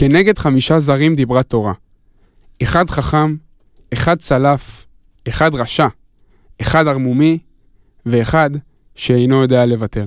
כנגד חמישה זרים דיברה תורה. אחד חכם, אחד צלף, אחד רשע, אחד ערמומי, ואחד שאינו יודע לוותר.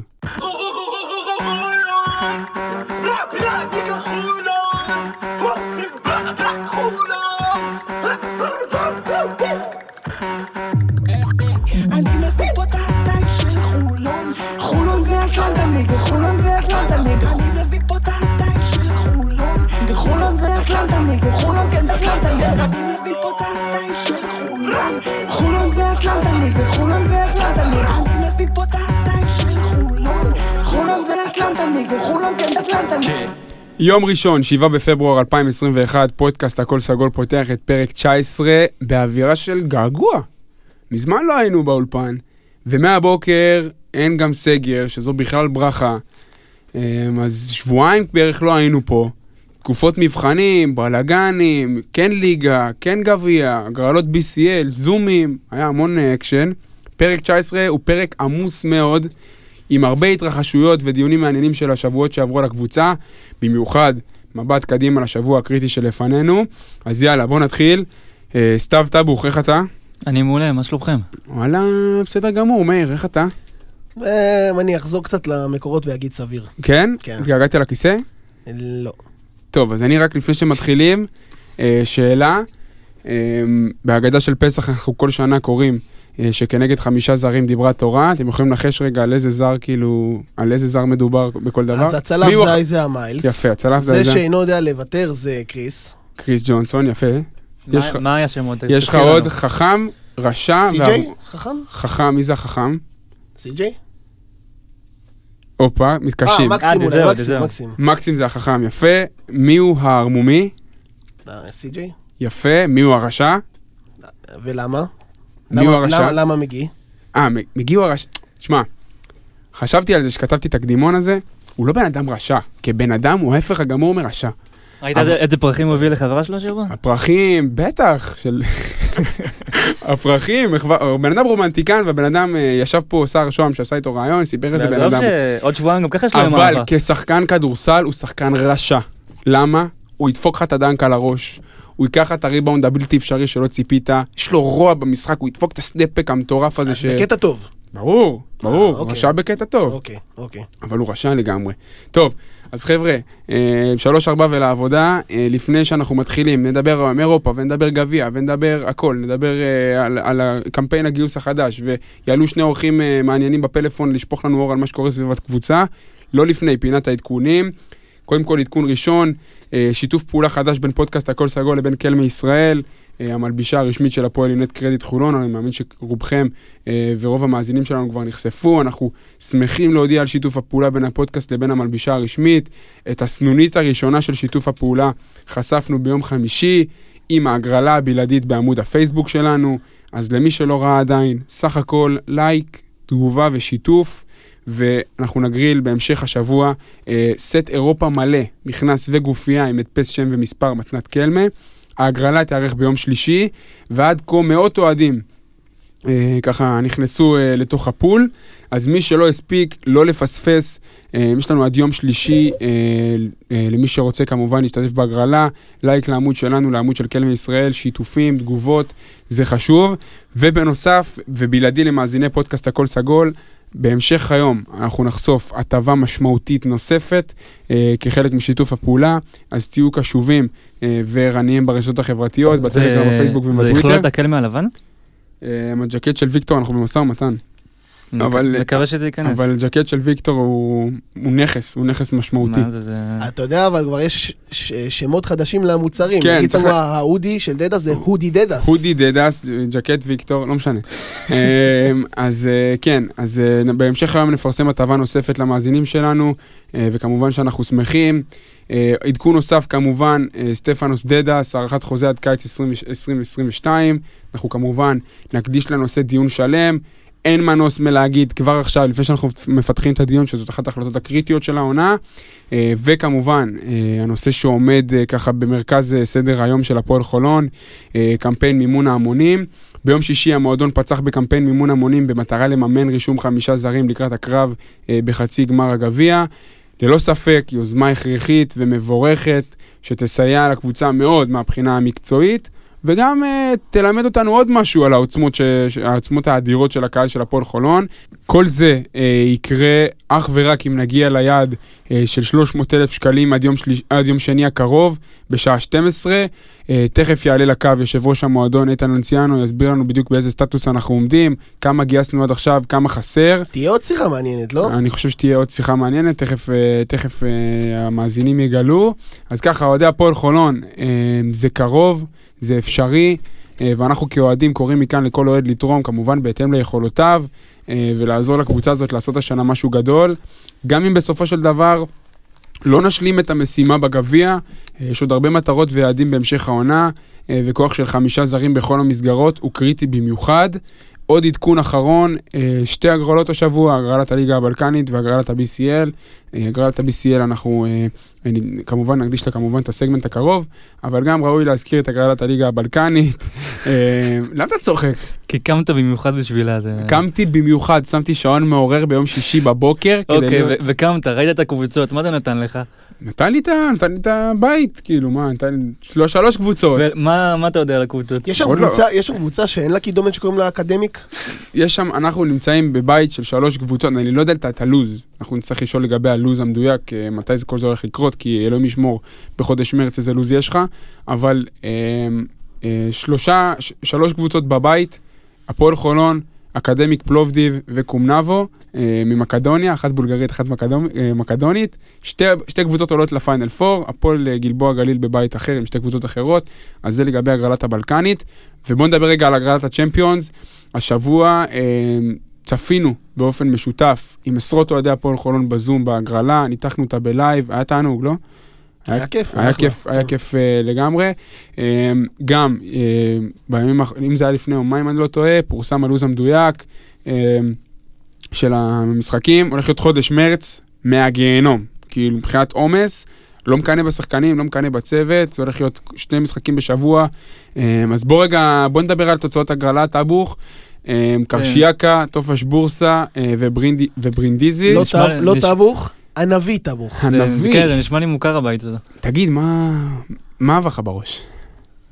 כן יום ראשון, 7 בפברואר 2021, פודקאסט הכל סגול פותח את פרק 19 באווירה של געגוע. מזמן לא היינו באולפן, ומהבוקר אין גם סגר, שזו בכלל ברכה. אמ, אז שבועיים בערך לא היינו פה. תקופות מבחנים, בלאגנים, כן ליגה, כן גביע, הגרלות BCL, זומים, היה המון אה, אקשן. פרק 19 הוא פרק עמוס מאוד, עם הרבה התרחשויות ודיונים מעניינים של השבועות שעברו על הקבוצה, במיוחד מבט קדימה לשבוע הקריטי שלפנינו. אז יאללה, בוא נתחיל. אה, סתיו טבוך, איך אתה? אני מעולה, מה שלומכם? וואלה, בסדר גמור, מאיר, איך אתה? אמ, אני אחזור קצת למקורות ואגיד סביר. כן? כן. התגעגעתי לכיסא? לא. טוב, אז אני רק לפני שמתחילים, אה, שאלה. אה, בהגדה של פסח אנחנו כל שנה קוראים אה, שכנגד חמישה זרים דיברה תורה. אתם יכולים לנחש רגע על איזה זר, כאילו, על איזה זר מדובר בכל דבר? אז הצלף הוא זה הח- איזה המיילס. יפה, הצלף זה זה איזה... שאינו יודע לוותר זה קריס. קריס ג'ונסון, יפה. יש לך- מה- מה היה שמות? יש לך עוד לנו. חכם, רשע, סי.ג'יי? חכם? חכם, מי זה החכם? סי.ג'יי? הופה, אה, מתקשים. אה, מקסים. מקסים. מקסים זה החכם, יפה. מי הוא הערמומי? אה, סי.ג'יי? יפה. מי הוא הרשע? ולמה? מי הוא למה- הרשע? למה- למה מגי? אה, מ- מגיעו הרשע... שמע, חשבתי על זה שכתבתי את הקדימון הזה, הוא לא בן אדם רשע. כבן אדם הוא ההפך הגמור מרשע. ראית איזה- פרחים הוא הביא לחברה שלו השבוע? הפרחים, בטח, של... הפרחים, בן אדם רומנטיקן, והבן אדם אה, ישב פה, שר שוהם שעשה איתו רעיון, סיפר איזה בן אדם. שעוד שבועיים גם ככה יש לו יום אבל. כשחקן כדורסל הוא שחקן רשע. למה? הוא ידפוק לך את הדנק על הראש. הוא ייקח את הריבאונד הבלתי אפשרי שלא ציפית, יש לו רוע במשחק, הוא ידפוק את הסנפק המטורף הזה ש... בקטע טוב. ברור, ברור, אה, אוקיי. רשע בקטע טוב. אוקיי, אוקיי. אבל הוא רשע לגמרי. טוב, אז חבר'ה, אה, שלוש ארבע ולעבודה, אה, לפני שאנחנו מתחילים, נדבר על אירופה ונדבר גביע ונדבר הכל, נדבר אה, על, על הקמפיין הגיוס החדש ויעלו שני אורחים אה, מעניינים בפלאפון לשפוך לנו אור על מה שקורה סביב הקבוצה, לא לפני פינת העדכונים. קודם כל עדכון ראשון, אה, שיתוף פעולה חדש בין פודקאסט הכל סגול לבין קלמי ישראל, אה, המלבישה הרשמית של הפועל עם נט קרדיט חולון, אני מאמין שרובכם אה, ורוב המאזינים שלנו כבר נחשפו, אנחנו שמחים להודיע על שיתוף הפעולה בין הפודקאסט לבין המלבישה הרשמית. את הסנונית הראשונה של שיתוף הפעולה חשפנו ביום חמישי עם ההגרלה הבלעדית בעמוד הפייסבוק שלנו, אז למי שלא ראה עדיין, סך הכל לייק, תגובה ושיתוף. ואנחנו נגריל בהמשך השבוע אה, סט אירופה מלא, מכנס וגופייה עם הדפס שם ומספר מתנת קלמה. ההגרלה תיארך ביום שלישי, ועד כה מאות אוהדים אה, ככה נכנסו אה, לתוך הפול, אז מי שלא הספיק, לא לפספס, אה, יש לנו עד יום שלישי, אה, אה, למי שרוצה כמובן להשתתף בהגרלה, לייק לעמוד שלנו, לעמוד של קלמי ישראל, שיתופים, תגובות, זה חשוב. ובנוסף, ובלעדי למאזיני פודקאסט הכל סגול, בהמשך היום אנחנו נחשוף הטבה משמעותית נוספת אה, כחלק משיתוף הפעולה, אז תהיו קשובים אה, וערניים ברשתות החברתיות, בטלגרם, בפייסבוק זה יכלול ובטוויטר. את הקלמה הלבן? אה, הג'קט של ויקטור, אנחנו במשא ומתן. אבל- מקווה שזה ייכנס. אבל ג'קט של ויקטור הוא, הוא נכס, הוא נכס משמעותי. מה זה, זה... אתה יודע, אבל כבר יש ש- שמות חדשים למוצרים. כן, נגיד צריך- לנו ה hoodie של דדס זה hoodie דדס. הודי דדס, ג'קט ויקטור, לא משנה. אה, אז אה, כן, אז אה, בהמשך היום נפרסם הטבה נוספת למאזינים שלנו, אה, וכמובן שאנחנו שמחים. עדכון נוסף כמובן, סטפנוס דדס, הארכת חוזה עד קיץ 20 2022. אנחנו כמובן נקדיש לנושא דיון שלם. אין מנוס מלהגיד כבר עכשיו, לפני שאנחנו מפתחים את הדיון, שזאת אחת ההחלטות הקריטיות של העונה. אה, וכמובן, אה, הנושא שעומד אה, ככה במרכז סדר היום של הפועל חולון, קמפיין מימון ההמונים. ביום שישי המועדון פצח בקמפיין מימון המונים במטרה לממן רישום חמישה זרים לקראת הקרב בחצי גמר הגביע. ללא ספק יוזמה הכרחית ומבורכת, שתסייע לקבוצה מאוד מהבחינה המקצועית, וגם uh, תלמד אותנו עוד משהו על העוצמות, ש... העוצמות האדירות של הקהל של הפועל חולון. כל זה uh, יקרה אך ורק אם נגיע ליעד uh, של 300 אלף שקלים עד יום, שליש... עד יום שני הקרוב, בשעה 12. Uh, תכף יעלה לקו יושב ראש המועדון איתן לנציאנו, יסביר לנו בדיוק באיזה סטטוס אנחנו עומדים, כמה גייסנו עד עכשיו, כמה חסר. תהיה עוד שיחה מעניינת, לא? אני חושב שתהיה עוד שיחה מעניינת, תכף, אה, תכף אה, המאזינים יגלו. אז ככה, אוהדי הפועל חולון, אה, זה קרוב, זה אפשרי, אה, ואנחנו כאוהדים קוראים מכאן לכל אוהד לתרום, כמובן בהתאם ליכולותיו, אה, ולעזור לקבוצה הזאת לעשות השנה משהו גדול. גם אם בסופו של דבר לא נשלים את המשימה בגביע, אה, יש עוד הרבה מטרות ויעדים בהמשך העונה, וכוח של חמישה זרים בכל המסגרות הוא קריטי במיוחד. עוד עדכון אחרון, אה, שתי הגרלות השבוע, הגרלת הליגה הבלקנית והגרלת ה-BCL. אה, הגרלת ה-BCL אנחנו אה, כמובן נקדיש לה כמובן את הסגמנט הקרוב, אבל גם ראוי להזכיר את הגרלת הליגה הבלקנית. למה אתה צוחק? כי קמת במיוחד בשבילה. קמתי במיוחד, שמתי שעון מעורר ביום שישי בבוקר. אוקיי, וקמת, ראית את הקבוצות, מה זה נתן לך? נתן לי את ה- נתן לי את הבית, כאילו, מה, נתן לי שלוש- שלוש קבוצות. ומה מה אתה יודע על הקבוצות? יש שם לא. קבוצה, יש שם קבוצה שאין לה קידומת שקוראים לה אקדמיק? יש שם, אנחנו נמצאים בבית של שלוש קבוצות, אני לא יודע את- את הלוז, אנחנו נצטרך לשאול לגבי הלוז המדויק, אה, מתי זה כל זה הולך לקרות, כי אלוהים ישמור בחודש מרץ איזה לוז יש לך, אבל אה, אה, שלושה, ש- שלוש קבוצות בבית, הפועל חולון, אקדמיק פלובדיב וקומנובו אה, ממקדוניה, אחת בולגרית, אחת מקדומ, אה, מקדונית, שתי, שתי קבוצות עולות לפיינל 4, הפועל אה, גלבוע גליל בבית אחר עם שתי קבוצות אחרות, אז זה לגבי הגרלת הבלקנית, ובואו נדבר רגע על הגרלת הצ'מפיונס. השבוע אה, צפינו באופן משותף עם עשרות אוהדי הפועל חולון בזום בהגרלה, ניתחנו אותה בלייב, היה תענוג, לא? היה כיף. היה אחלה. כיף, היה כן. כיף אה, לגמרי. אה, גם אה, בימים, אם זה היה לפני יומיים, אני לא טועה, פורסם הלו"ז המדויק אה, של המשחקים, הולך להיות חודש מרץ מהגיהנום, כאילו מבחינת עומס. לא מקנא בשחקנים, לא מקנא בצוות, זה הולך להיות שני משחקים בשבוע. אה, אז בוא רגע, בוא נדבר על תוצאות הגרלת אבוך. אה, קרשיאקה, טופש בורסה אה, וברינדי- וברינדיזי. לא לא טבוך, הנביא טבוך. הנביא. כן, זה נשמע לי מוכר הבית הזה. תגיד, מה מה עבר לך בראש?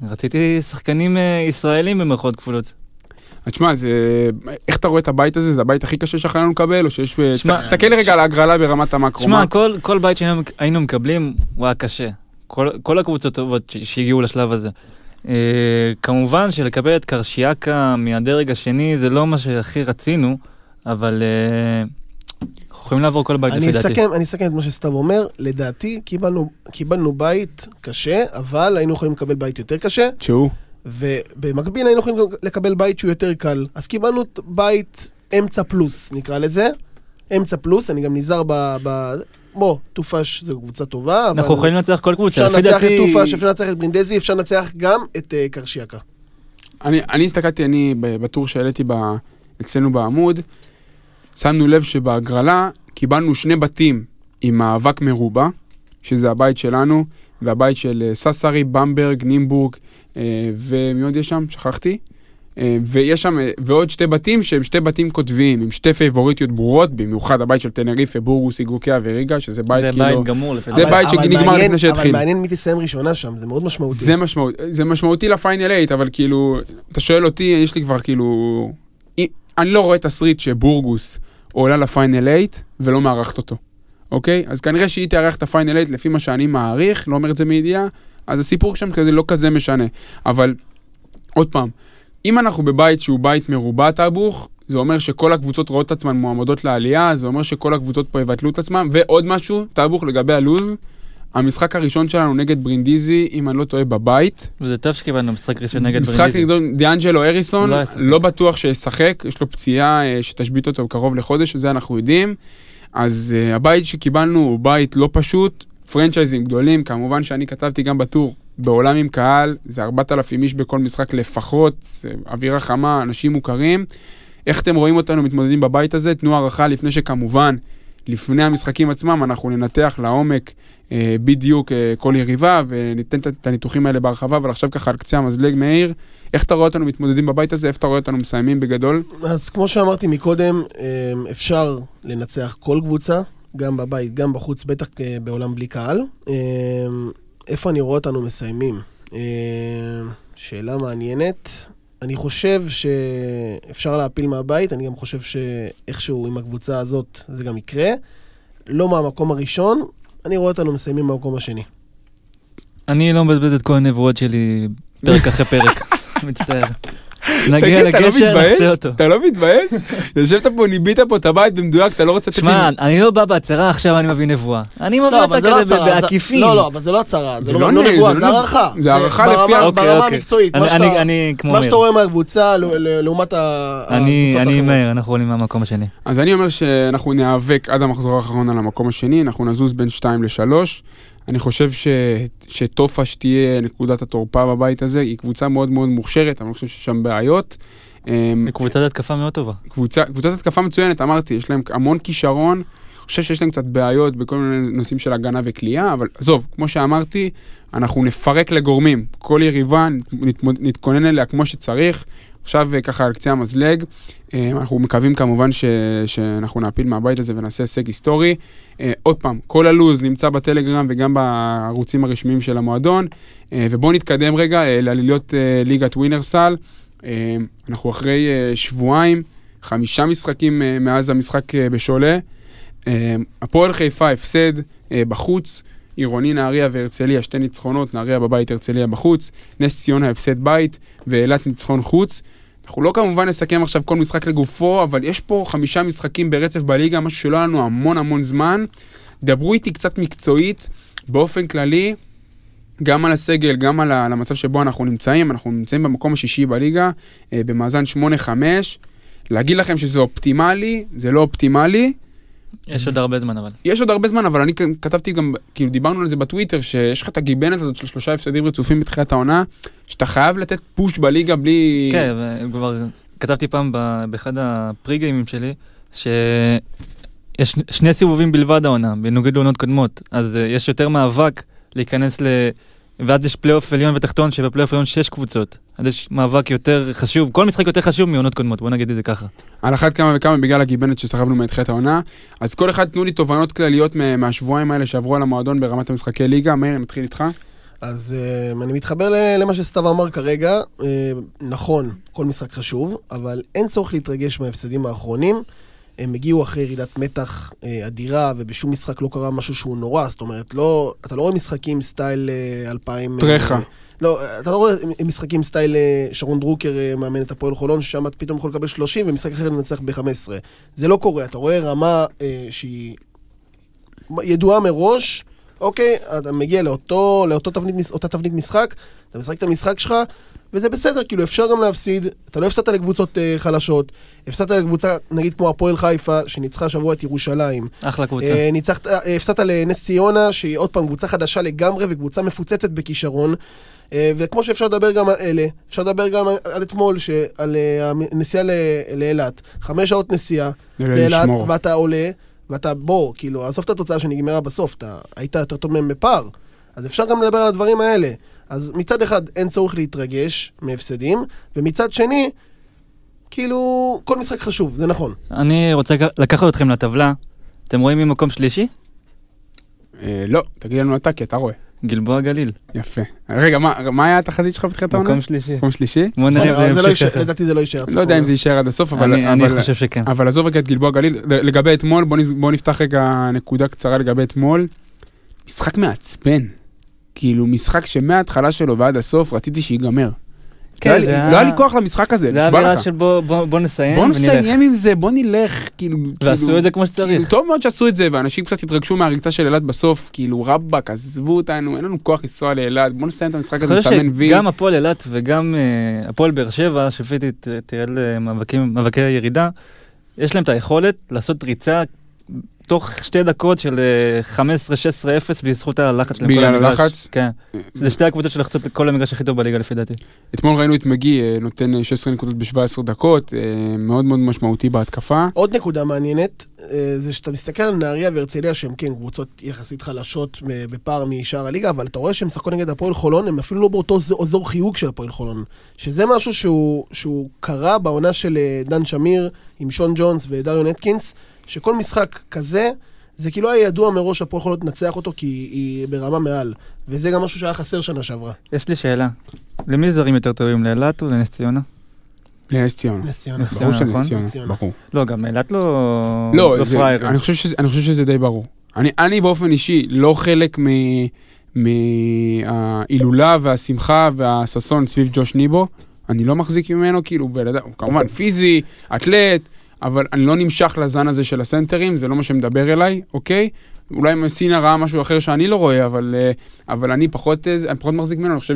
רציתי שחקנים אה, ישראלים במרכאות כפולות. אז תשמע, זה... איך אתה רואה את הבית הזה? זה הבית הכי קשה שיכולנו לנו לקבל? או שיש... תסתכל לי רגע על ההגרלה ברמת המקרו. שמע, מה? כל, כל בית שהיינו היינו מקבלים הוא היה קשה. כל, כל הקבוצות הטובות שהגיעו לשלב הזה. כמובן שלקבל את קרשיאקה מהדרג השני זה לא מה שהכי רצינו, אבל אנחנו יכולים לעבור כל בית אני לפי דעתי. אני אסכם את מה שסתיו אומר, לדעתי קיבלנו, קיבלנו בית קשה, אבל היינו יכולים לקבל בית יותר קשה, שהוא? ובמקביל היינו יכולים לקבל בית שהוא יותר קל. אז קיבלנו בית אמצע פלוס, נקרא לזה. אמצע פלוס, אני גם נזהר ב... ב... בוא, טופש זו קבוצה טובה, אבל... אנחנו יכולים לנצח כל קבוצה, אפשר לפי לנצח את דעתי... טופש, אפשר לנצח את ברינדזי, אפשר לנצח גם את אה, קרשיאקה. אני, אני הסתכלתי, אני ב- בטור שהעליתי ב, אצלנו בעמוד, שמנו לב שבהגרלה קיבלנו שני בתים עם מאבק מרובע, שזה הבית שלנו, והבית של אה, ססרי, במברג, נימבורג, אה, ומי עוד יש שם? שכחתי. אה, ויש שם, ועוד שתי בתים שהם שתי בתים קוטביים, עם שתי פייבוריטיות ברורות, במיוחד הבית של טנריפה, בורגוס, איגוקיה וריגה, שזה בית זה כאילו... בית גמור לפי זה. בית שנגמר לפני שהתחיל. אבל מעניין מי תסיים ראשונה שם, זה מאוד משמעותי. זה, משמעות, זה משמעותי לפיינל 8, אבל כאילו, אתה שואל אותי, יש לי כבר כאילו... אי- אני לא רואה תסריט שבורגוס עולה לפיינל 8 ולא מארחת אותו, אוקיי? אז כנראה שהיא תארח את הפיינל 8 לפי מה שאני מעריך, לא אומר את זה מידיעה, אז הסיפור שם כזה לא כזה משנה. אבל, עוד פעם, אם אנחנו בבית שהוא בית מרובע טאבוך, זה אומר שכל הקבוצות רואות את עצמן מועמדות לעלייה, זה אומר שכל הקבוצות פה יבטלו את עצמן, ועוד משהו, טאבוך לגבי הלוז, המשחק הראשון שלנו נגד ברינדיזי, אם אני לא טועה, בבית. וזה טוב שקיבלנו משחק ראשון נגד משחק ברינדיזי. נגד דיאנג'לו אריסון, לא לא, בטוח שישחק, יש לו פציעה אה, שתשבית אותו קרוב לחודש, זה אנחנו יודעים. אז uh, הבית שקיבלנו הוא בית לא פשוט, פרנצ'ייזים גדולים, כמובן שאני כתבתי גם בטור, בעולם עם קהל, זה 4,000 איש בכל משחק לפחות, זה אווירה חמה, אנשים מוכרים. איך אתם רואים אותנו מתמודדים בבית הזה? תנו הערכה לפני שכמובן, לפני המשחקים עצמם, אנחנו ננתח לעומק אה, בדיוק אה, כל יריבה, וניתן את- הניתוחים האלה בהרחבה, אבל עכשיו ככה על קצה המזלג, מאיר, איך אתה רואה אותנו מתמודדים בבית הזה? איפה אתה רואה אותנו מסיימים בגדול? אז כמו שאמרתי מקודם, אמ, אפשר לנצח כל קבוצה, גם בבית, גם בחוץ, בטח אה, בעולם בלי קהל. אה, איפה אני רואה אותנו מסיימים? אה, שאלה מעניינת. אני חושב שאפשר להפיל מהבית, אני גם חושב שאיכשהו עם הקבוצה הזאת זה גם יקרה. לא מהמקום הראשון, אני רואה אותנו מסיימים במקום השני. אני לא מבזבז את כל הנבואות שלי פרק אחרי פרק, מצטער. נגיע לא לגשר, נחצה מתבייש? אותו. אתה לא מתבייש? יושבת פה, ניבאת פה את הבית במדויק, אתה לא רוצה לתת לי... שמע, אני לא בא בהצהרה, עכשיו אני מביא נבואה. אני מביא לא, אותה לא כזה. זה- בעקיפין. לא, לא, אבל זה לא הצהרה. זה לא לא לא נבואה, זה לא- הערכה. זה הערכה ברמה- לפי ה- אוקיי, ברמה אוקיי. המקצועית. אני- מה שאתה- רואה מהקבוצה לעומת ה- אני הקבוצות אני. מאיר, אנחנו עולים מהמקום השני. אז אני אומר שאנחנו ניאבק עד המחזור האחרון על המקום השני, אנחנו נזוז בין 2 ל-3. אני חושב ש... שטופש תהיה נקודת התורפה בבית הזה, היא קבוצה מאוד מאוד מוכשרת, אני לא חושב שיש שם בעיות. אמ, קבוצת התקפה מאוד טובה. קבוצה, קבוצת התקפה מצוינת, אמרתי, יש להם המון כישרון. אני חושב שיש להם קצת בעיות בכל מיני נושאים של הגנה וכליאה, אבל עזוב, כמו שאמרתי, אנחנו נפרק לגורמים. כל יריבה, נתכונן אליה כמו שצריך. עכשיו אה, ככה על קצה המזלג, אה, אנחנו מקווים כמובן ש, שאנחנו נעפיל מהבית הזה ונעשה הישג היסטורי. אה, עוד פעם, כל הלו"ז נמצא בטלגרם וגם בערוצים הרשמיים של המועדון, ובואו נתקדם רגע לעלילות אה, ליגת ווינרסל. אנחנו אחרי שבועיים, חמישה משחקים מאז המשחק בשולה. הפועל חיפה הפסד בחוץ, עירוני נהריה והרצליה, שתי ניצחונות, נהריה בבית, הרצליה בחוץ, נס ציונה הפסד בית ואילת ניצחון חוץ. אנחנו לא כמובן נסכם עכשיו כל משחק לגופו, אבל יש פה חמישה משחקים ברצף בליגה, משהו שלא היה לנו המון המון זמן. דברו איתי קצת מקצועית, באופן כללי, גם על הסגל, גם על המצב שבו אנחנו נמצאים. אנחנו נמצאים במקום השישי בליגה, אה, במאזן 8-5. להגיד לכם שזה אופטימלי, זה לא אופטימלי. יש עוד הרבה זמן אבל. יש עוד הרבה זמן, אבל אני כתבתי גם, כאילו דיברנו על זה בטוויטר, שיש לך את הגיבנת הזאת של שלושה הפסדים רצופים בתחילת העונה, שאתה חייב לתת push בליגה בלי... כן, וכבר כתבתי פעם באחד הפרי גיימים שלי, שיש שני סיבובים בלבד העונה, בנוגד לעונות קודמות, אז אה, יש יותר מאבק להיכנס ל... ואז יש פלייאוף עליון ותחתון, שבפלייאוף עליון שש קבוצות. אז יש מאבק יותר חשוב, כל משחק יותר חשוב מעונות קודמות, בוא נגיד את זה ככה. על אחת כמה וכמה בגלל הגיבנת שסחבנו מתחילת העונה. אז כל אחד תנו לי תובנות כלליות מה- מהשבועיים האלה שעברו על המועדון ברמת המשחקי ליגה. מאיר, נתחיל איתך. אז uh, אני מתחבר למה שסתיו אמר כרגע. Uh, נכון, כל משחק חשוב, אבל אין צורך להתרגש מההפסדים האחרונים. הם הגיעו אחרי ירידת מתח uh, אדירה, ובשום משחק לא קרה משהו שהוא נורא. זאת אומרת, לא, אתה לא רואה משחקים סטייל uh, 2000... uh, טרחה. לא, אתה לא רואה משחקים סטייל אה, שרון דרוקר אה, מאמן את הפועל חולון, ששם אתה פתאום יכול לקבל 30 ומשחק אחר לנצח ב-15. זה לא קורה, אתה רואה רמה אה, שהיא ידועה מראש, אוקיי, אתה מגיע לאותו, לאותו תבנית, אותה תבנית משחק, אתה משחק את המשחק שלך, וזה בסדר, כאילו אפשר גם להפסיד, אתה לא הפסדת לקבוצות אה, חלשות, הפסדת לקבוצה, נגיד כמו הפועל חיפה, שניצחה השבוע את ירושלים, אחלה קבוצה. אה, ניצחת, אה, הפסדת לנס ציונה, שהיא עוד פעם קבוצה חדשה לגמרי וקבוצה מפוצצת בכישרון. אה, וכמו שאפשר לדבר גם על אלה, אפשר לדבר גם על- על אתמול, ש- על אה, הנסיעה לאילת. חמש שעות נסיעה לאילת. ואתה עולה, ואתה בוא, כאילו, עזוב את התוצאה שנגמרה בסוף, אתה היית יותר טוב מהם בפער. אז אפשר גם לדבר על הדברים האלה. אז מצד אחד אין צורך להתרגש מהפסדים, ומצד שני, כאילו, כל משחק חשוב, זה נכון. אני רוצה לקחת אתכם לטבלה. אתם רואים מי מקום שלישי? אה, לא, תגיד לנו אתה, כי אתה רואה. גלבוע גליל. יפה. רגע, מה היה התחזית שלך בתחילת העונה? מקום שלישי. מקום שלישי? בוא נראה אבל זה לא יישאר- ככה. לדעתי זה לא יישאר. לא יודע אם זה יישאר עד הסוף, אבל... אני חושב שכן. אבל עזוב רגע את גלבוע גליל, לגבי אתמול, בוא נפתח רגע נקודה קצרה לגבי אתמול. משחק מעצבן. כאילו, משחק שמההתחלה שלו ועד הסוף רציתי שיגמר. כן, לא היה זה היה- לא היה לי כוח למשחק הזה, זה נשבע לך. של בוא- בוא בוא נסיים בוא ונלך. נסיים עם זה, בוא נלך, כאילו... ועשו כאילו- את זה כמו שצריך. כאילו, טוב מאוד שעשו את זה, ואנשים קצת התרגשו מהריצה של אילת בסוף, כאילו, רבאק, עזבו אותנו, אין לנו כוח לנסוע לאילת, בוא נסיים את המשחק הזה, נסמן וי. שגם הפועל אילת וגם אה, הפועל באר שבע, שפיטי ת- תרד למאבקים- מאבקי ירידה, יש להם את היכולת לעשות ריצה תוך שתי דקות של אה, 15-16-0 בזכות הלחץ שלהם בגלל. הלחץ? כן. זה שתי הקבוצות שלחצות לכל המגרש הכי טוב בליגה לפי דעתי. אתמול ראינו את מגי אה, נותן אה, 16 נקודות ב-17 דקות, אה, מאוד מאוד משמעותי בהתקפה. עוד נקודה מעניינת, אה, זה שאתה מסתכל על נהריה והרצליה, שהן כן קבוצות יחסית חלשות אה, בפער משאר הליגה, אבל אתה רואה שהן משחקות נגד הפועל חולון, הם אפילו לא באותו אזור חיוג של הפועל חולון. שזה משהו שהוא, שהוא קרה בעונה של אה, דן שמיר עם שון ג'ונס ודריון אטקינס, שכל משחק כזה, זה כאילו היה ידוע מראש הפועל חולון תנצח אותו כי היא ברמה מעל. וזה גם משהו שהיה חסר שנה שעברה. יש לי שאלה. למי זרים יותר טובים, לאילת או לנס ציונה? לנס ציונה. נס ציונה. ברור נכון? שנס ציונה, נס ציונה. ברור. לא, גם אילת לא... לא, פראיירים. אני חושב שזה- די ברור. אני- באופן אישי לא חלק מההילולה והשמחה והששון סביב ג'וש ניבו. אני לא מחזיק ממנו, כאילו, בן אדם- הוא כמובן פיזי, אתלט, אבל אני לא נמשך לזן הזה של הסנטרים, זה לא מה שמדבר אליי, אוקיי? אולי מסינה ראה משהו אחר שאני לא רואה, אבל, אה, אבל אני פחות, אה, אני פחות מחזיק ממנו, אני חושב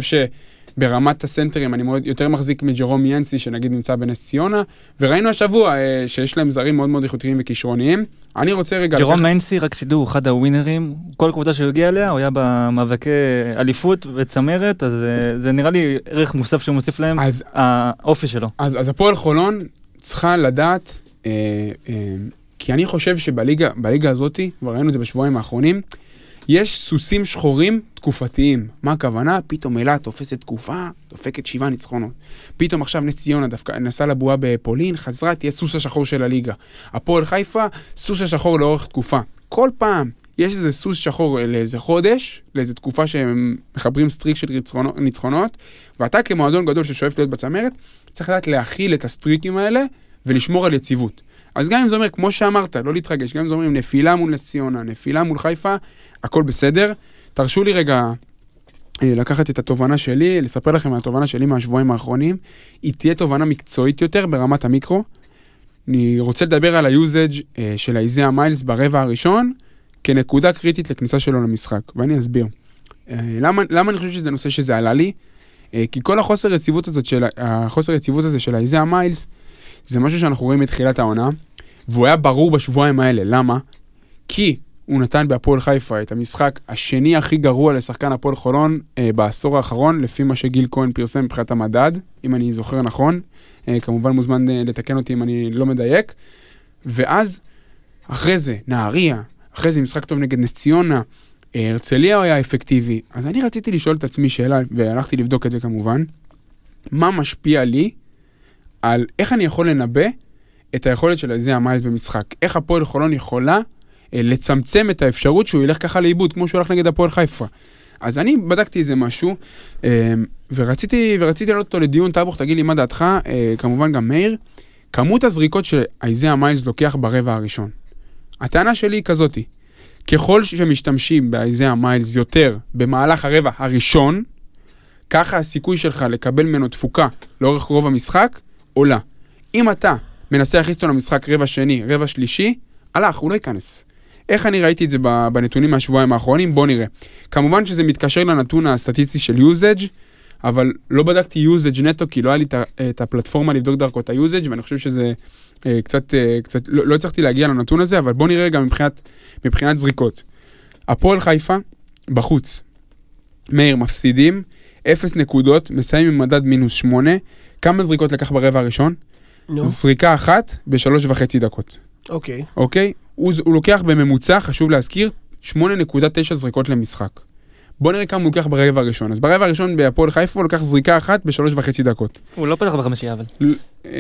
שברמת הסנטרים אני מאוד, יותר מחזיק מג'רום יאנסי, שנגיד נמצא בנס ציונה, וראינו השבוע אה, שיש להם זרים מאוד מאוד איכותיים וכישרוניים. אני רוצה רגע... ג'רום לקחת- מיינסי, רק שתדעו, הוא אחד הווינרים. כל קבוצה שהוא הגיע אליה, הוא היה במאבקי אליפות וצמרת, אז אה, זה נראה לי ערך מוסף שהוא מוסיף להם, אז, האופי שלו. אז, אז הפועל חולון צריכה לדעת, אה, אה, כי אני חושב שבליגה בליגה הזאת, כבר ראינו את זה בשבועיים האחרונים, יש סוסים שחורים תקופתיים. מה הכוונה? פתאום אילת תופסת תקופה, דופקת שבעה ניצחונות. פתאום עכשיו נס ציונה דווקא נסעה לבועה בפולין, חזרה, תהיה סוס השחור של הליגה. הפועל חיפה, סוס השחור לאורך תקופה. כל פעם יש איזה סוס שחור לאיזה חודש, לאיזה תקופה שהם מחברים streak של ניצחונות, ואתה כמועדון גדול ששואף להיות בצמרת, צריך לדעת להכיל את הסטריקים האלה ולשמור על יציבות. אז גם אם זה אומר, כמו שאמרת, לא להתרגש, גם אם זה אומר נפילה מול נס ציונה, נפילה מול חיפה, הכל בסדר. תרשו לי רגע אה, לקחת את התובנה שלי, לספר לכם על התובנה שלי מהשבועיים האחרונים. היא תהיה תובנה מקצועית יותר ברמת המיקרו. אני רוצה לדבר על היוזאג' אה, של האיזיה מיילס ברבע הראשון, כנקודה קריטית לכניסה שלו למשחק, ואני אסביר. אה, למה, למה אני חושב שזה נושא שזה עלה לי? כי כל החוסר יציבות הזאת של, החוסר יציבות הזה של האיזיה מיילס, זה משהו שאנחנו רואים מתחילת העונה, והוא היה ברור בשבועיים האלה. למה? כי הוא נתן בהפועל חיפה את המשחק השני הכי גרוע לשחקן הפועל חולון אה, בעשור האחרון, לפי מה שגיל כהן פרסם מבחינת המדד, אם אני זוכר נכון. אה, כמובן מוזמן אה, לתקן אותי אם אני לא מדייק. ואז, אחרי זה, נהריה, אחרי זה משחק טוב נגד נס ציונה, אה, הרצליה היה אפקטיבי. אז אני רציתי לשאול את עצמי שאלה, והלכתי לבדוק את זה כמובן, מה משפיע לי על איך אני יכול לנבא את היכולת של איזיה מיילס במשחק. איך הפועל חולון יכולה אה, לצמצם את האפשרות שהוא ילך ככה לאיבוד, כמו שהוא הלך נגד הפועל חיפה. אז אני בדקתי איזה משהו, אה, ורציתי, ורציתי להעלות אותו לדיון, טאבוך, תגיד לי מה דעתך, אה, כמובן גם מאיר, כמות הזריקות שאיזיה מיילס לוקח ברבע הראשון. הטענה שלי היא כזאתי, ככל שמשתמשים באיזיה מיילס יותר במהלך הרבע הראשון, ככה הסיכוי שלך לקבל ממנו תפוקה לאורך רוב המשחק עולה. אם אתה מנסה להכניס אותו למשחק רבע שני, רבע שלישי, הלך, הוא לא ייכנס. איך אני ראיתי את זה בנתונים מהשבועיים האחרונים? בוא נראה. כמובן שזה מתקשר לנתון הסטטיסטי של usage, אבל לא בדקתי usage נטו, כי לא היה לי את הפלטפורמה לבדוק דרכו את ה usage, ואני חושב שזה אה, קצת, אה, קצת, לא, לא הצלחתי להגיע לנתון הזה, אבל בוא נראה גם מבחינת, מבחינת זריקות. הפועל חיפה, בחוץ. מאיר, מפסידים, 0 נקודות, מסיים עם מדד מינוס 8. כמה זריקות לקח ברבע הראשון? נו, זריקה אחת בשלוש וחצי דקות, אוקיי. אוקיי? הוא, הוא לוקח בממוצע, חשוב להזכיר, 8.9 זריקות למשחק. בוא נראה כמה הוא לוקח ברבע הראשון. אז ברבע הראשון בהפועל חיפה הוא לקח זריקה אחת בשלוש וחצי דקות. הוא לא פתח בחמישייה, אבל. אה,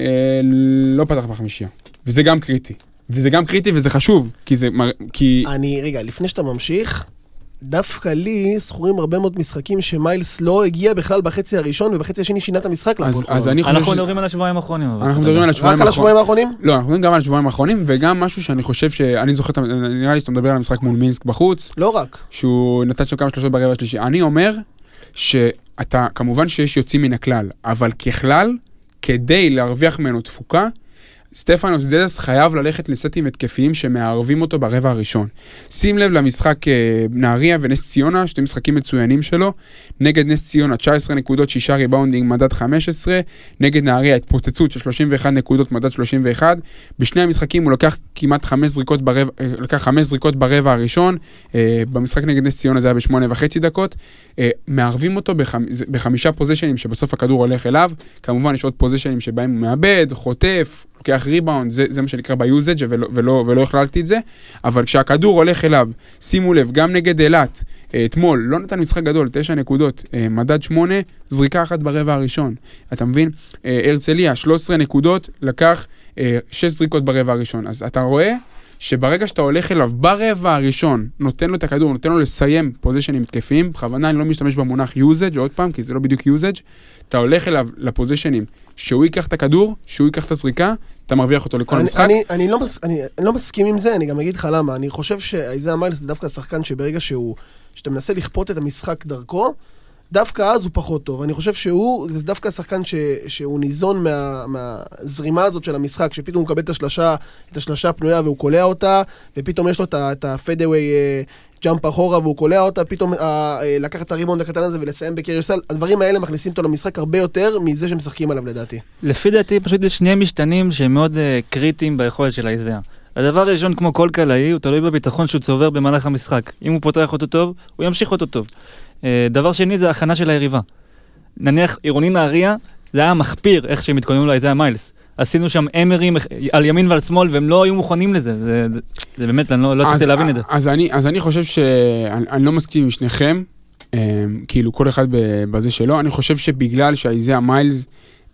לא פתח בחמישייה. וזה גם קריטי. וזה גם קריטי וזה חשוב, כי זה... מר- כי... אני, רגע, לפני שאתה ממשיך, דווקא לי זכורים הרבה מאוד משחקים שמיילס לא הגיע בכלל בחצי הראשון, ובחצי השני שינה את המשחק אז, אז. אני חושב אנחנו ש... מדברים על השבועיים האחרונים. אנחנו מדברים על השבועיים רק על השבועיים האחרונים. האחרונים? לא, אנחנו מדברים גם על השבועיים האחרונים, וגם משהו שאני חושב שאני זוכר, נראה לי שאתה מדבר על המשחק מול מינסק בחוץ, לא רק. שהוא נתן שם כמה שלושות ברבע השלישי. אני אומר שאתה, כמובן שיש יוצאים מן הכלל, אבל ככלל, כדי להרוויח ממנו תפוקה, סטפנוס דדס חייב ללכת לסטים התקפיים שמערבים אותו ברבע הראשון. שים לב למשחק אה, נהריה ונס ציונה, שתי משחקים מצוינים שלו. נגד נס ציונה 19 נקודות, 6 ריבאונדים, מדד 15. נגד נהריה התפוצצות של 31 נקודות, מדד 31. בשני המשחקים הוא לקח כמעט 5 זריקות ברבע, אה, לקח 5 זריקות ברבע הראשון. אה, במשחק נגד נס ציונה זה היה בשמונה וחצי דקות. מערבים אותו בחמישה פוזיישנים שבסוף הכדור הולך אליו. כמובן יש עוד פוזיישנים שבהם הוא מאבד, חוטף, לוקח ריבאונד, זה, זה מה שנקרא ביוזג' ולא, ולא, ולא הכללתי את זה, אבל כשהכדור הולך אליו, שימו לב, גם נגד אילת, אה, אתמול, לא נתן משחק גדול, תשע נקודות, אה, מדד שמונה, זריקה אחת ברבע הראשון, אתה מבין? אה, הרצליה, 13 נקודות, לקח שש זריקות ברבע הראשון, אז אתה רואה שברגע שאתה הולך אליו ברבע הראשון, נותן לו את הכדור, נותן לו לסיים פוזיישנים התקפיים, בכוונה אני לא משתמש במונח usage, עוד פעם, כי זה לא בדיוק usage, אתה הולך אליו לפוזיישנים, שהוא ייקח את הכדור, שהוא ייקח את הזריקה, אתה מרוויח אותו לכל אני, המשחק. אני, אני, לא מס, אני, אני לא מסכים עם זה, אני גם אגיד לך למה. אני חושב שאיזאה מיילס זה דווקא שחקן שברגע שהוא, שאתה מנסה לכפות את המשחק דרכו, דווקא אז הוא פחות טוב. אני חושב שהוא, זה דווקא שחקן ש, שהוא ניזון מה, מהזרימה הזאת של המשחק, שפתאום הוא מקבל את השלשה, את השלשה הפנויה והוא קולע אותה, ופתאום יש לו את את הפדאווי ג'אמפ אחורה והוא קולע אותה, פתאום אה, אה, לקחת את הריבונד הקטן הזה ולסיים בקרייר סל, הדברים האלה מכניסים אותו למשחק הרבה יותר מזה שמשחקים עליו לדעתי. לפי דעתי פשוט יש שני משתנים שהם מאוד uh, קריטיים ביכולת של האיזאה. הדבר הראשון, כמו כל קלעי, הוא תלוי בביטחון שהוא צובר במהלך המשחק. אם הוא פותח אותו טוב, הוא ימשיך אותו טוב. Uh, דבר שני זה הכנה של היריבה. נניח עירוני נהריה, זה היה מחפיר איך שהם התכוננו לאיזאה מיילס. עשינו שם אמרים על ימין ועל שמאל והם לא היו מוכנים לזה. זה, זה, זה באמת, אני לא, לא הצלחתי להבין את זה. אז אני, אז אני חושב שאני אני לא מסכים עם שניכם, אה, כאילו כל אחד בזה שלו, אני חושב שבגלל שהאיזאה מיילס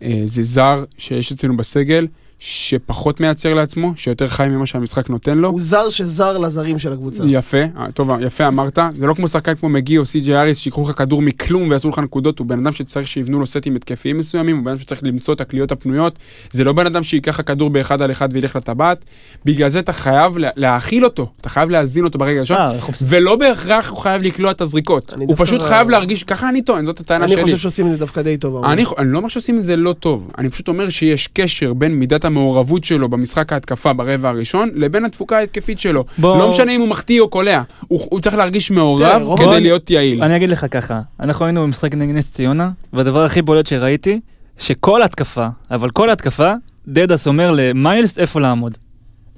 אה, זה זר שיש אצלנו בסגל, שפחות מייצר לעצמו, שיותר חי ממה שהמשחק נותן לו. הוא זר שזר לזרים של הקבוצה. יפה, אה, טוב, יפה אמרת, זה לא כמו שחקן כמו מגי או סי.ג'י אריס שיקחו לך כדור מכלום ויעשו לך נקודות, הוא בן אדם שצריך שיבנו לו סטים התקפיים מסוימים, הוא בן אדם שצריך למצוא את הקליעות הפנויות, זה לא בן אדם שייקח לך כדור באחד על אחד וילך לטבעת, בגלל זה אתה חייב לה- להאכיל אותו, אתה חייב להזין אותו ברגע הראשון, אה, ולא בהכרח הוא חייב לקלוע את הזריקות, אני הוא פשוט חייב להרגיש, ככה אני טוען, זאת הטענה אני שלי. חושב שעושים את זה דווקא די טוב. אני, אני לא אומר שעושים את זה לא טוב, אני פשוט אומר שיש קשר בין מידת המעורבות שלו במשחק ההתקפה ברבע הראשון, לבין התפוקה ההתקפית שלו. בוא- לא משנה אם הוא מחטיא או קולע, הוא, הוא צריך להרגיש מעורב רוב- כדי בוא- להיות יעיל. אני אגיד לך ככה, אנחנו היינו במשחק נגד נס ציונה, והדבר הכי בולט שראיתי, שכל התקפה, אבל כל התקפה, דדס אומר למיילס איפה לעמוד.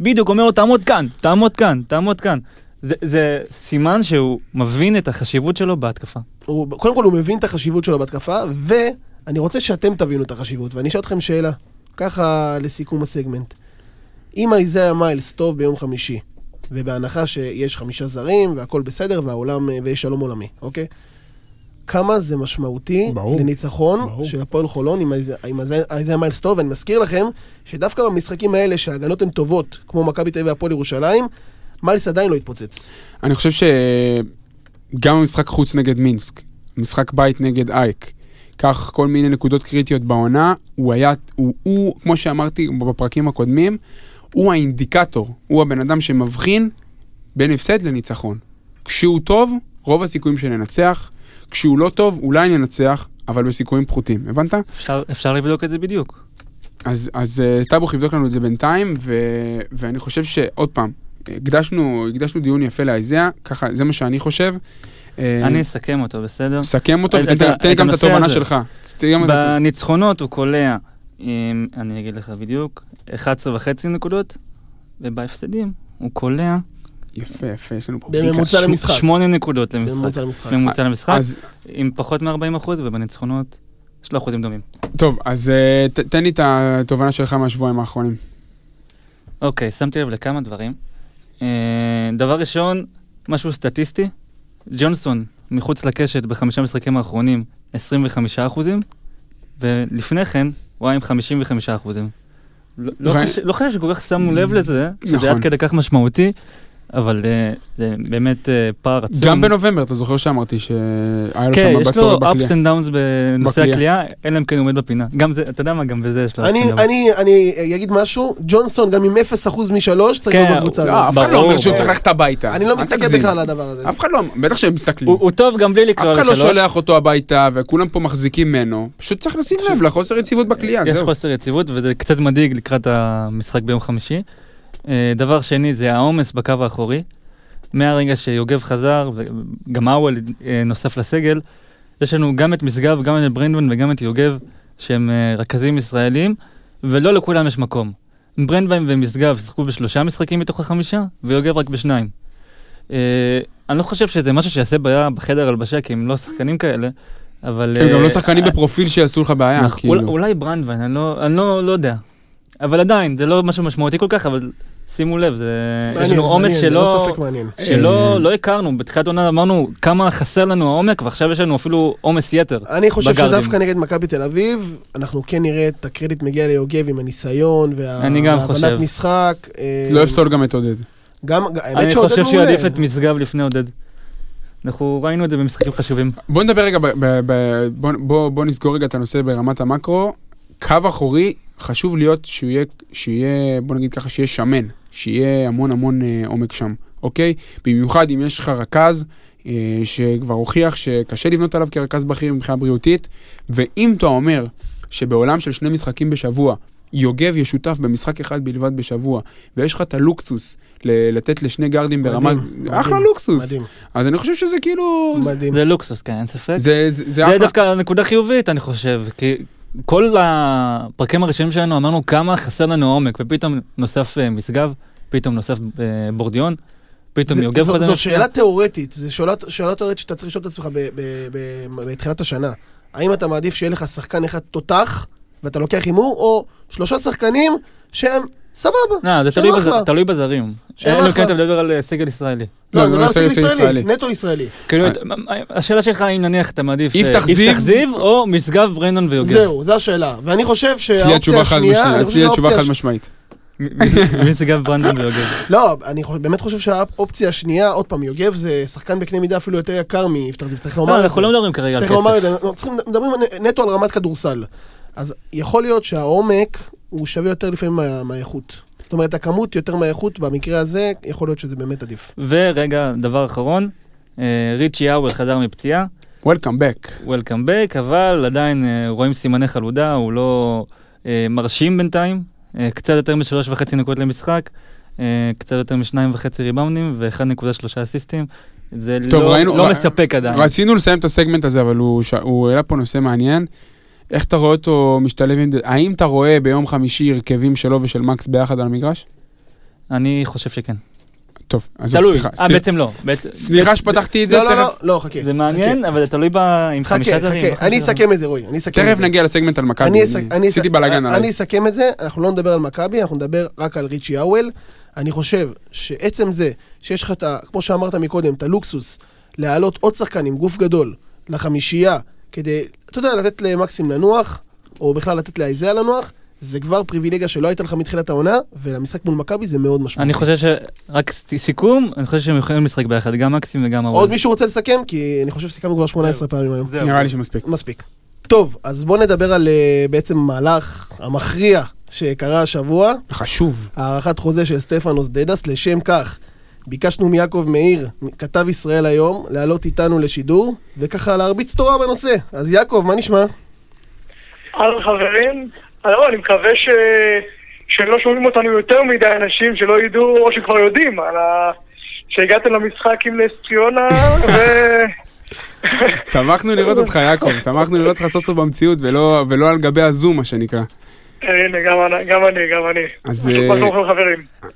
בדיוק אומר לו, תעמוד כאן, תעמוד כאן, תעמוד כאן. זה, זה סימן שהוא מבין את החשיבות שלו בהתקפה. הוא, קודם כל הוא מבין את החשיבות שלו בהתקפה, ואני רוצה שאתם תבינו את החשיבות, ואני אשאל אתכם שאלה, ככה לסיכום הסגמנט. אם איזאה מיילס טוב ביום חמישי, ובהנחה שיש חמישה זרים, והכל בסדר, והעולם, ויש שלום עולמי, אוקיי? כמה זה משמעותי ברור. לניצחון ברור. של הפועל חולון עם איזאה מיילס טוב, ואני מזכיר לכם שדווקא במשחקים האלה שההגנות הן טובות, כמו מכבי תל אביב והפועל ירושלים, מיילס עדיין לא התפוצץ. אני חושב שגם המשחק חוץ נגד מינסק, משחק בית נגד אייק, כך כל מיני נקודות קריטיות בעונה, הוא היה, הוא, הוא כמו שאמרתי בפרקים הקודמים, הוא האינדיקטור, הוא הבן אדם שמבחין בין הפסד לניצחון. כשהוא טוב, רוב הסיכויים שננצח, כשהוא לא טוב, אולי ננצח, אבל בסיכויים פחותים, הבנת? אפשר, אפשר לבדוק את זה בדיוק. אז, אז אה, טאבוך יבדוק לנו את זה בינתיים, ו, ואני חושב שעוד פעם, הקדשנו, הקדשנו דיון יפה לאיזאה, ככה, זה מה שאני חושב. אה, אני אסכם אותו, בסדר? סכם אותו את- ותן את גם את התובנה. שלך. בניצחונות הוא קולע, אני אגיד לך בדיוק, 11 וחצי נקודות, ובהפסדים הוא קולע יפה, יפה, יש לנו פה בממוצע בדיקה. למשחק. 8 נקודות למשחק. בממוצע למשחק. עם פחות מ-40 אחוז, ובניצחונות יש לו אחוזים דומים. טוב, אז אה, תן לי את התובנה שלך מהשבועיים האחרונים. אוקיי, שמתי לב לכמה דברים. אה, דבר ראשון, משהו סטטיסטי, ג'ונסון מחוץ לקשת בחמישה משחקים האחרונים 25 אחוזים, ולפני כן הוא היה עם 55 אחוזים. לא- ו- לא חושב שכל כך שמנו לב לזה, שזה נכון. עד כדי כך משמעותי, אבל אה, זה באמת אה, פער עצום. גם בנובמבר, אתה זוכר שאמרתי שהיה לו כן, שם יש מבט לו צורר ups בקליעה. and downs בנושא בקליעה. הקליעה, אלא אם כן הוא עומד בפינה. גם זה, אתה יודע מה, גם בזה יש לו ups אני. אני, אני אגיד משהו, ג'ונסון גם עם 0% משלוש צריך כן, להיות בקבוצה לא, הזאת. אף אחד לא אומר שהוא. צריך ללכת הביתה. אני לא מסתכל. בכלל על הדבר הזה. אף אחד לא, בטח שהם מסתכלים. הוא הוא טוב גם בלי לקרוא אף אחד לא לשלוש. שולח אותו הביתה, וכולם פה מחזיקים ממנו. פשוט צריך לשים לב לחוסר יציבות בקליעה, יש. חוסר יציבות וזה קצת מדאיג לקראת המשחק ביום חמישי. אה, דבר שני זה העומס בקו האחורי. מהרגע שיוגב חזר וגם האוול אה, נוסף לסגל, יש לנו גם את משגב, גם את ברנדמן וגם את יוגב שהם אה, רכזים ישראלים, ולא לכולם יש מקום. ברנדמן ומשגב שיחקו בשלושה משחקים מתוך החמישה, ויוגב רק בשניים. אני לא חושב שזה משהו שיעשה בעיה בחדר הלבשה, כי הם לא שחקנים כאלה, אבל... הם גם לא שחקנים בפרופיל שיעשו לך בעיה, נכון, כאילו. אולי- ברנדווין, אני לא, לא, לא יודע. אבל עדיין, זה לא משהו משמעותי כל כך, אבל שימו לב, זה... יש מעניין, לנו עומס מעניין, ללא שלא... ספק מעניין. שלא אה. לא הכרנו, בתחילת עונה אמרנו כמה חסר לנו העומק, ועכשיו יש לנו אפילו עומס יתר. אני חושב בגארדים. שדווקא נגד מכבי תל אביב, אנחנו כן נראה את הקרדיט מגיע ליוגב עם הניסיון אני והבנת. משחק. אה, לא אפסול גם את עודד. גם, האמת אני שעודד חושב שהוא מעולה. יעדיף את משגב לפני עודד. אנחנו ראינו את זה במשחקים חשובים. בוא נדבר רגע, ב- ב- ב- בוא- בוא בוא נסגור רגע את הנושא ברמת המקרו. קו אחורי, חשוב להיות שהוא יהיה, שיהיה, בוא נגיד ככה, שיהיה שמן, שיהיה המון המון אה, עומק שם, אוקיי? במיוחד אם יש לך רכז אה, שכבר הוכיח שקשה לבנות עליו כרכז בכיר מבחינה בריאותית, ואם אתה אומר שבעולם של שני משחקים בשבוע, יוגב ישותף במשחק אחד בלבד בשבוע, ויש לך את הלוקסוס ל- לתת לשני גארדים ברמה... מדהים, אחלה מדהים, לוקסוס. מדהים, אז אני חושב שזה כאילו... מדהים. זה לוקסוס, כן, אין ספק. זה, זה, זה זה אחלה. דווקא נקודה חיובית, אני חושב, כי כל הפרקים הראשונים שלנו אמרנו כמה חסר לנו עומק, ופתאום נוסף אה, משגב, פתאום נוסף אה, בורדיון, פתאום זה- יוגב חוזר זו. שאלה תיאורטית, זו שאלה- תיאורטית שאתה צריך לשאול את עצמך בתחילת השנה. האם אתה מעדיף שיהיה לך שחקן אחד תותח, ואתה לוקח הימור, או שלושה שחקנים שהם סבבה, לא, זה תלוי בז- אחלה. תלוי בזרים. אחלה. כן אתה מדבר על אה, סגל ישראלי. לא, לא, אני מדבר על סגל ישראלי. נטו ישראלי. כאילו, אה. השאלה שלך אם נניח אתה מעדיף אה, יפתח זיו? זיו או משגב, ברנדון ויוגב. זהו, זו השאלה. ואני חושב שהאופציה השנייה, אצלי התשובה חד משמעית. משגב, ברנדון ויוגב. לא, אני באמת חושב שהאופציה השנייה, עוד פעם, יוגב זה שחקן בקנה מידה אפילו יותר יקר מיפתח זיו, צריך לומר לא, את זה. אנחנו לא מדברים כרגע על צריך לומר את כסף. זה, אנחנו צריכים- מדברים נטו על רמת כדורסל. אז יכול להיות שהעומק הוא שווה יותר לפעמים מה- מהאיכות. זאת אומרת, הכמות יותר מהאיכות, במקרה הזה, יכול להיות שזה באמת עדיף. ורגע, דבר אחרון, אה, ריצ'י האוול חזר מפציעה, Welcome back. Welcome back, אבל עדיין אה, רואים סימני חלודה, הוא לא אה, מרשים בינתיים, קצת יותר משלוש וחצי נקודות למשחק, קצת יותר משניים וחצי ריבאונדים ו-1.3 אסיסטים. זה טוב, לא, ראינו- לא ר- מספק עדיין. רצינו לסיים את הסגמנט הזה, אבל הוא ש- הוא העלה פה נושא מעניין. איך אתה רואה אותו משתלב עם... האם אתה רואה ביום חמישי הרכבים שלו ושל מקס ביחד על המגרש? אני חושב שכן. טוב, אז תלוי. סליחה. אה, בעצם לא. סליחה שפתחתי את זה, לא, לא, לא, תכף- לא, חכה. זה מעניין, אבל זה תלוי ב... עם חכה, חמישה זרים. חכה, אני אסכם את זה, רועי, אני אסכם את תכף זה. נגיע לסגמנט על מכבי. אני אני עשיתי בלאגן אני עליי. אסכם את זה, אנחנו לא נדבר על מכבי, אנחנו נדבר רק על ריצ'י האוול. אני חושב שעצם זה שיש לך את ה... כמו שאמרת מקודם, את הלוקסוס, להעלות עוד שחקן עם גוף גדול לחמישייה, כדי, אתה יודע, לתת למקסים לנוח, או בכלל לתת לאייזיה לנוח, זה כבר פריבילגיה שלא הייתה לך מתחילת העונה, ולמשחק מול מכבי זה מאוד משמעותי. אני חושב ש... רק סיכום, אני חושב שהם יכולים לשחק ביחד, גם מקסים וגם עוד הוואל. מישהו רוצה לסכם? כי אני חושב שסיכמנו כבר 18 פעמים היום. נראה לי שמספיק. מספיק. טוב, אז בואו נדבר על אה, בעצם המהלך המכריע שקרה השבוע. חשוב. הארכת חוזה של סטפנוס דדס. לשם כך, ביקשנו מיעקב מאיר, כתב ישראל היום, לעלות איתנו לשידור, וככה להרביץ תורה בנושא. אז יעקב, מה נשמע? אהלן חברים, לא, אני מקווה ש... שלא שומעים אותנו יותר מדי אנשים שלא ידעו, או שכבר יודעים, על ה... שהגעתם למשחק עם נס ציונה, ו... שמחנו לראות אותך, יעקב, שמחנו לראות אותך סוף סוף במציאות, ולא ולא על גבי הזום, מה שנקרא. הנה, גם אני, גם אני. אז,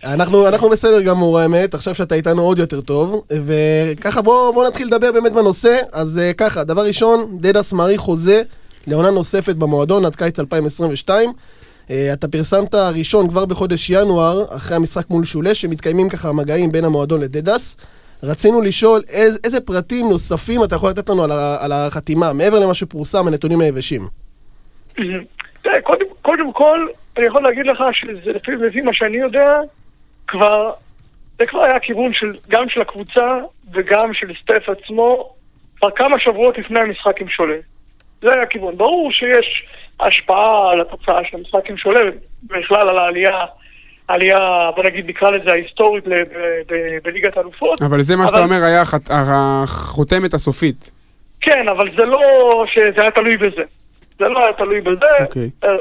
אה? אנחנו, בסדר גמור האמת, עכשיו שאתה איתנו עוד יותר טוב, וככה בוא, בוא נתחיל לדבר באמת בנושא. אז אה, ככה, דבר ראשון, דדס מעריך חוזה לעונה נוספת במועדון עד קיץ 2022. אה, אתה פרסמת ראשון כבר בחודש ינואר, אחרי המשחק מול שולה, שמתקיימים ככה המגעים בין המועדון לדדס. רצינו לשאול איז, איזה פרטים נוספים אתה יכול לתת לנו על, על החתימה, מעבר למה שפורסם, הנתונים היבשים. תראה, קודם, קודם כל, אני יכול להגיד לך שזה לפי, לפי מה שאני יודע, כבר, זה כבר היה כיוון של, גם של הקבוצה וגם של סטף עצמו, כבר כמה שבועות לפני המשחק עם שולה. זה היה הכיוון. ברור שיש השפעה על התוצאה של המשחק עם שולה, בכלל על העלייה, עלייה, בוא נגיד, נקרא לזה ההיסטורית בליגת האלופות. אבל זה מה שאתה אבל- אומר היה החותמת הסופית. כן, אבל זה לא שזה היה תלוי בזה. זה לא היה תלוי בזה. אוקיי. אה, אה,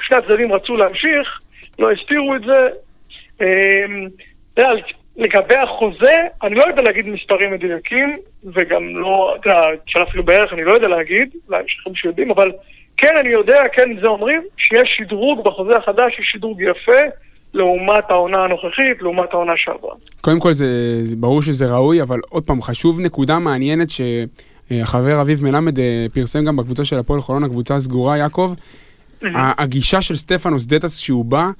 שני הצדדים רצו להמשיך, לא הסתירו את זה. יודע, לגבי החוזה, אני לא יודע להגיד מספרים מדויקים, וגם לא, אתה יודע, אפשר אפילו בערך אני לא יודע להגיד, אולי יש לכם שיודעים, אבל כן אני יודע, כן זה אומרים, שיש שדרוג בחוזה החדש, יש שדרוג יפה לעומת העונה הנוכחית, לעומת העונה שעברה. קודם כל זה, זה ברור שזה ראוי, אבל עוד פעם, חשוב נקודה מעניינת שהחבר אביב מלמד אה, פרסם גם בקבוצה של הפועל חולון, הקבוצה הסגורה, יעקב. הגישה של סטפנוס דטס שהוא בא,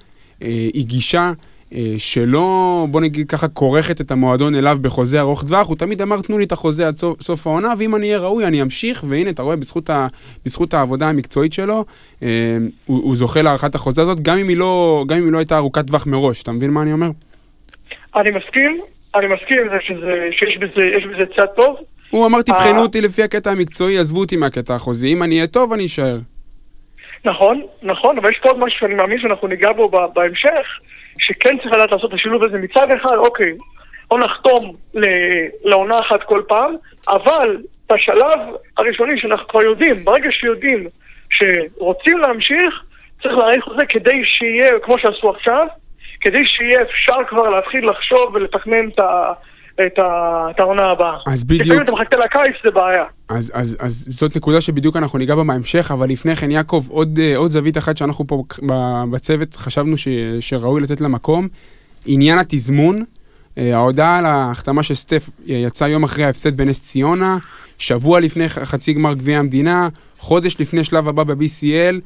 אה, היא גישה אה, שלא, בוא נגיד ככה, כורכת את המועדון אליו בחוזה ארוך טווח, הוא תמיד אמר, תנו לי את החוזה עד סוף, סוף העונה, ואם אני אהיה ראוי, אני אמשיך, והנה, אתה רואה, בזכות, ה, בזכות העבודה המקצועית שלו, אה, הוא, הוא זוכה להארכת החוזה הזאת, גם אם לא, גם אם היא לא הייתה ארוכת טווח מראש, אתה מבין מה אני אומר? אני מסכים, אני מסכים שזה- שיש בזה, יש בזה צד טוב. הוא אמר, תבחנו אה. אותי לפי הקטע המקצועי, עזבו אותי מהקטע החוזי. אם אני אהיה טוב, אני אשאר. נכון, נכון, אבל יש פה עוד משהו שאני מאמין שאנחנו ניגע בו בהמשך, שכן צריך לדעת לעשות את השילוב הזה. מצד אחד, אוקיי, בוא נחתום לעונה אחת כל פעם, אבל בשלב הראשוני שאנחנו כבר יודעים, ברגע שיודעים שרוצים להמשיך, צריך להאריך את זה כדי שיהיה, כמו שעשו עכשיו, כדי שיהיה אפשר כבר להתחיל לחשוב ולתכנן את ה... את העונה הבאה. אז בדיוק. לפעמים אתה מחכה לקיץ, זה בעיה. אז, אז, אז זאת נקודה שבדיוק אנחנו ניגע בה בהמשך, אבל לפני כן, יעקב, עוד, אה, עוד זווית אחת שאנחנו פה בצוות חשבנו ש, שראוי לתת לה מקום, עניין התזמון. אה, ההודעה על ההחתמה של סטף אה, יצאה יום אחרי ההפסד בנס ציונה, שבוע לפני חצי גמר גביע המדינה, חודש לפני שלב הבא ב-BCL.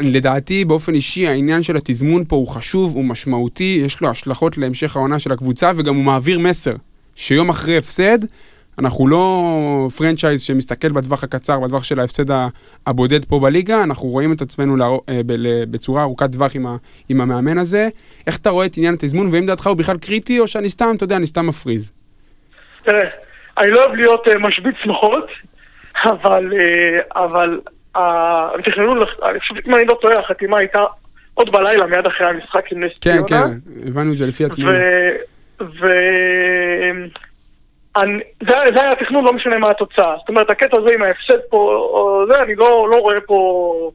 לדעתי, באופן אישי, העניין של התזמון פה הוא חשוב, הוא משמעותי, יש לו השלכות להמשך העונה של הקבוצה, וגם הוא מעביר מסר, שיום אחרי הפסד, אנחנו לא פרנצ'ייז שמסתכל בטווח הקצר, בטווח של ההפסד הבודד פה בליגה, אנחנו רואים את עצמנו לארו- אה, בצורה ארוכת טווח עם, ה- עם המאמן הזה. איך אתה רואה את עניין התזמון, והאם דעתך הוא בכלל קריטי, או שאני סתם, אתה יודע, אני סתם מפריז? תראה, אני לא אוהב להיות אה, משבית שמחות, אבל, אה, אבל הם תכננו, אני חושב, אם אני לא טועה, החתימה הייתה עוד בלילה מיד אחרי המשחק עם נס כן, ציונה. כן, הבנו את זה לפי התמונה. ו... ו... אני, זה, היה התכנון, לא משנה מה התוצאה. זאת אומרת, הקטע הזה עם ההפסד פה, זה, אני לא, לא רואה פה,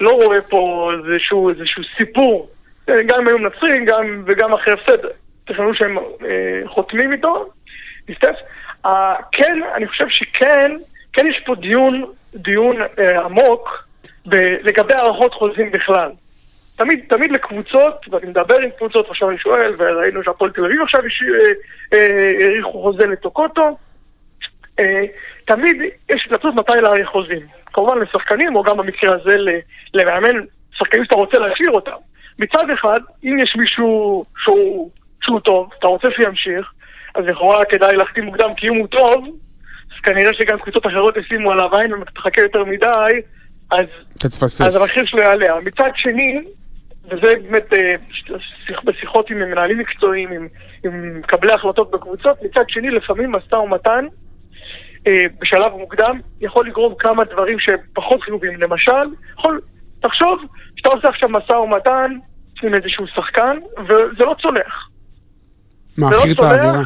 לא רואה פה איזשהו, איזשהו סיפור. גם אם היו מנצחים, גם, וגם אחרי הפסד, תכננו שהם אה, חותמים איתו, מסתף. אה, כן, אני חושב שכן, כן יש פה דיון, דיון אה, עמוק ב, לגבי הערכות חוזים בכלל. תמיד, תמיד לקבוצות, ואני מדבר עם קבוצות, ועכשיו אני שואל, וראינו שהפועל תל אביב עכשיו הש- אה, אה, האריכו חוזה לטוקוטו, אה, תמיד יש התלבטות מתי להאריך חוזים. כמובן לשחקנים, או גם במקרה הזה למאמן, שחקנים שאתה רוצה להשאיר אותם. מצד אחד, אם יש מישהו שהוא, שהוא טוב, אתה רוצה שימשיך, אז לכאורה כדאי להחתים מוקדם, כי אם הוא טוב, אז כנראה שגם קבוצות אחרות ישימו עליו עין, ואם אתה תחכה יותר מדי, אז אתה אז. המחיר שלו יעלה. מצד שני, וזה באמת אה, שיח- בשיחות עם מנהלים מקצועיים, עם, עם מקבלי החלטות בקבוצות, מצד שני, לפעמים משא ומתן אה, בשלב מוקדם יכול לגרום כמה דברים שהם פחות חיובים. למשל, יכול, תחשוב שאתה עושה עכשיו משא ומתן עם איזשהו שחקן, וזה לא צולח. מעכיר לא את. האווירה.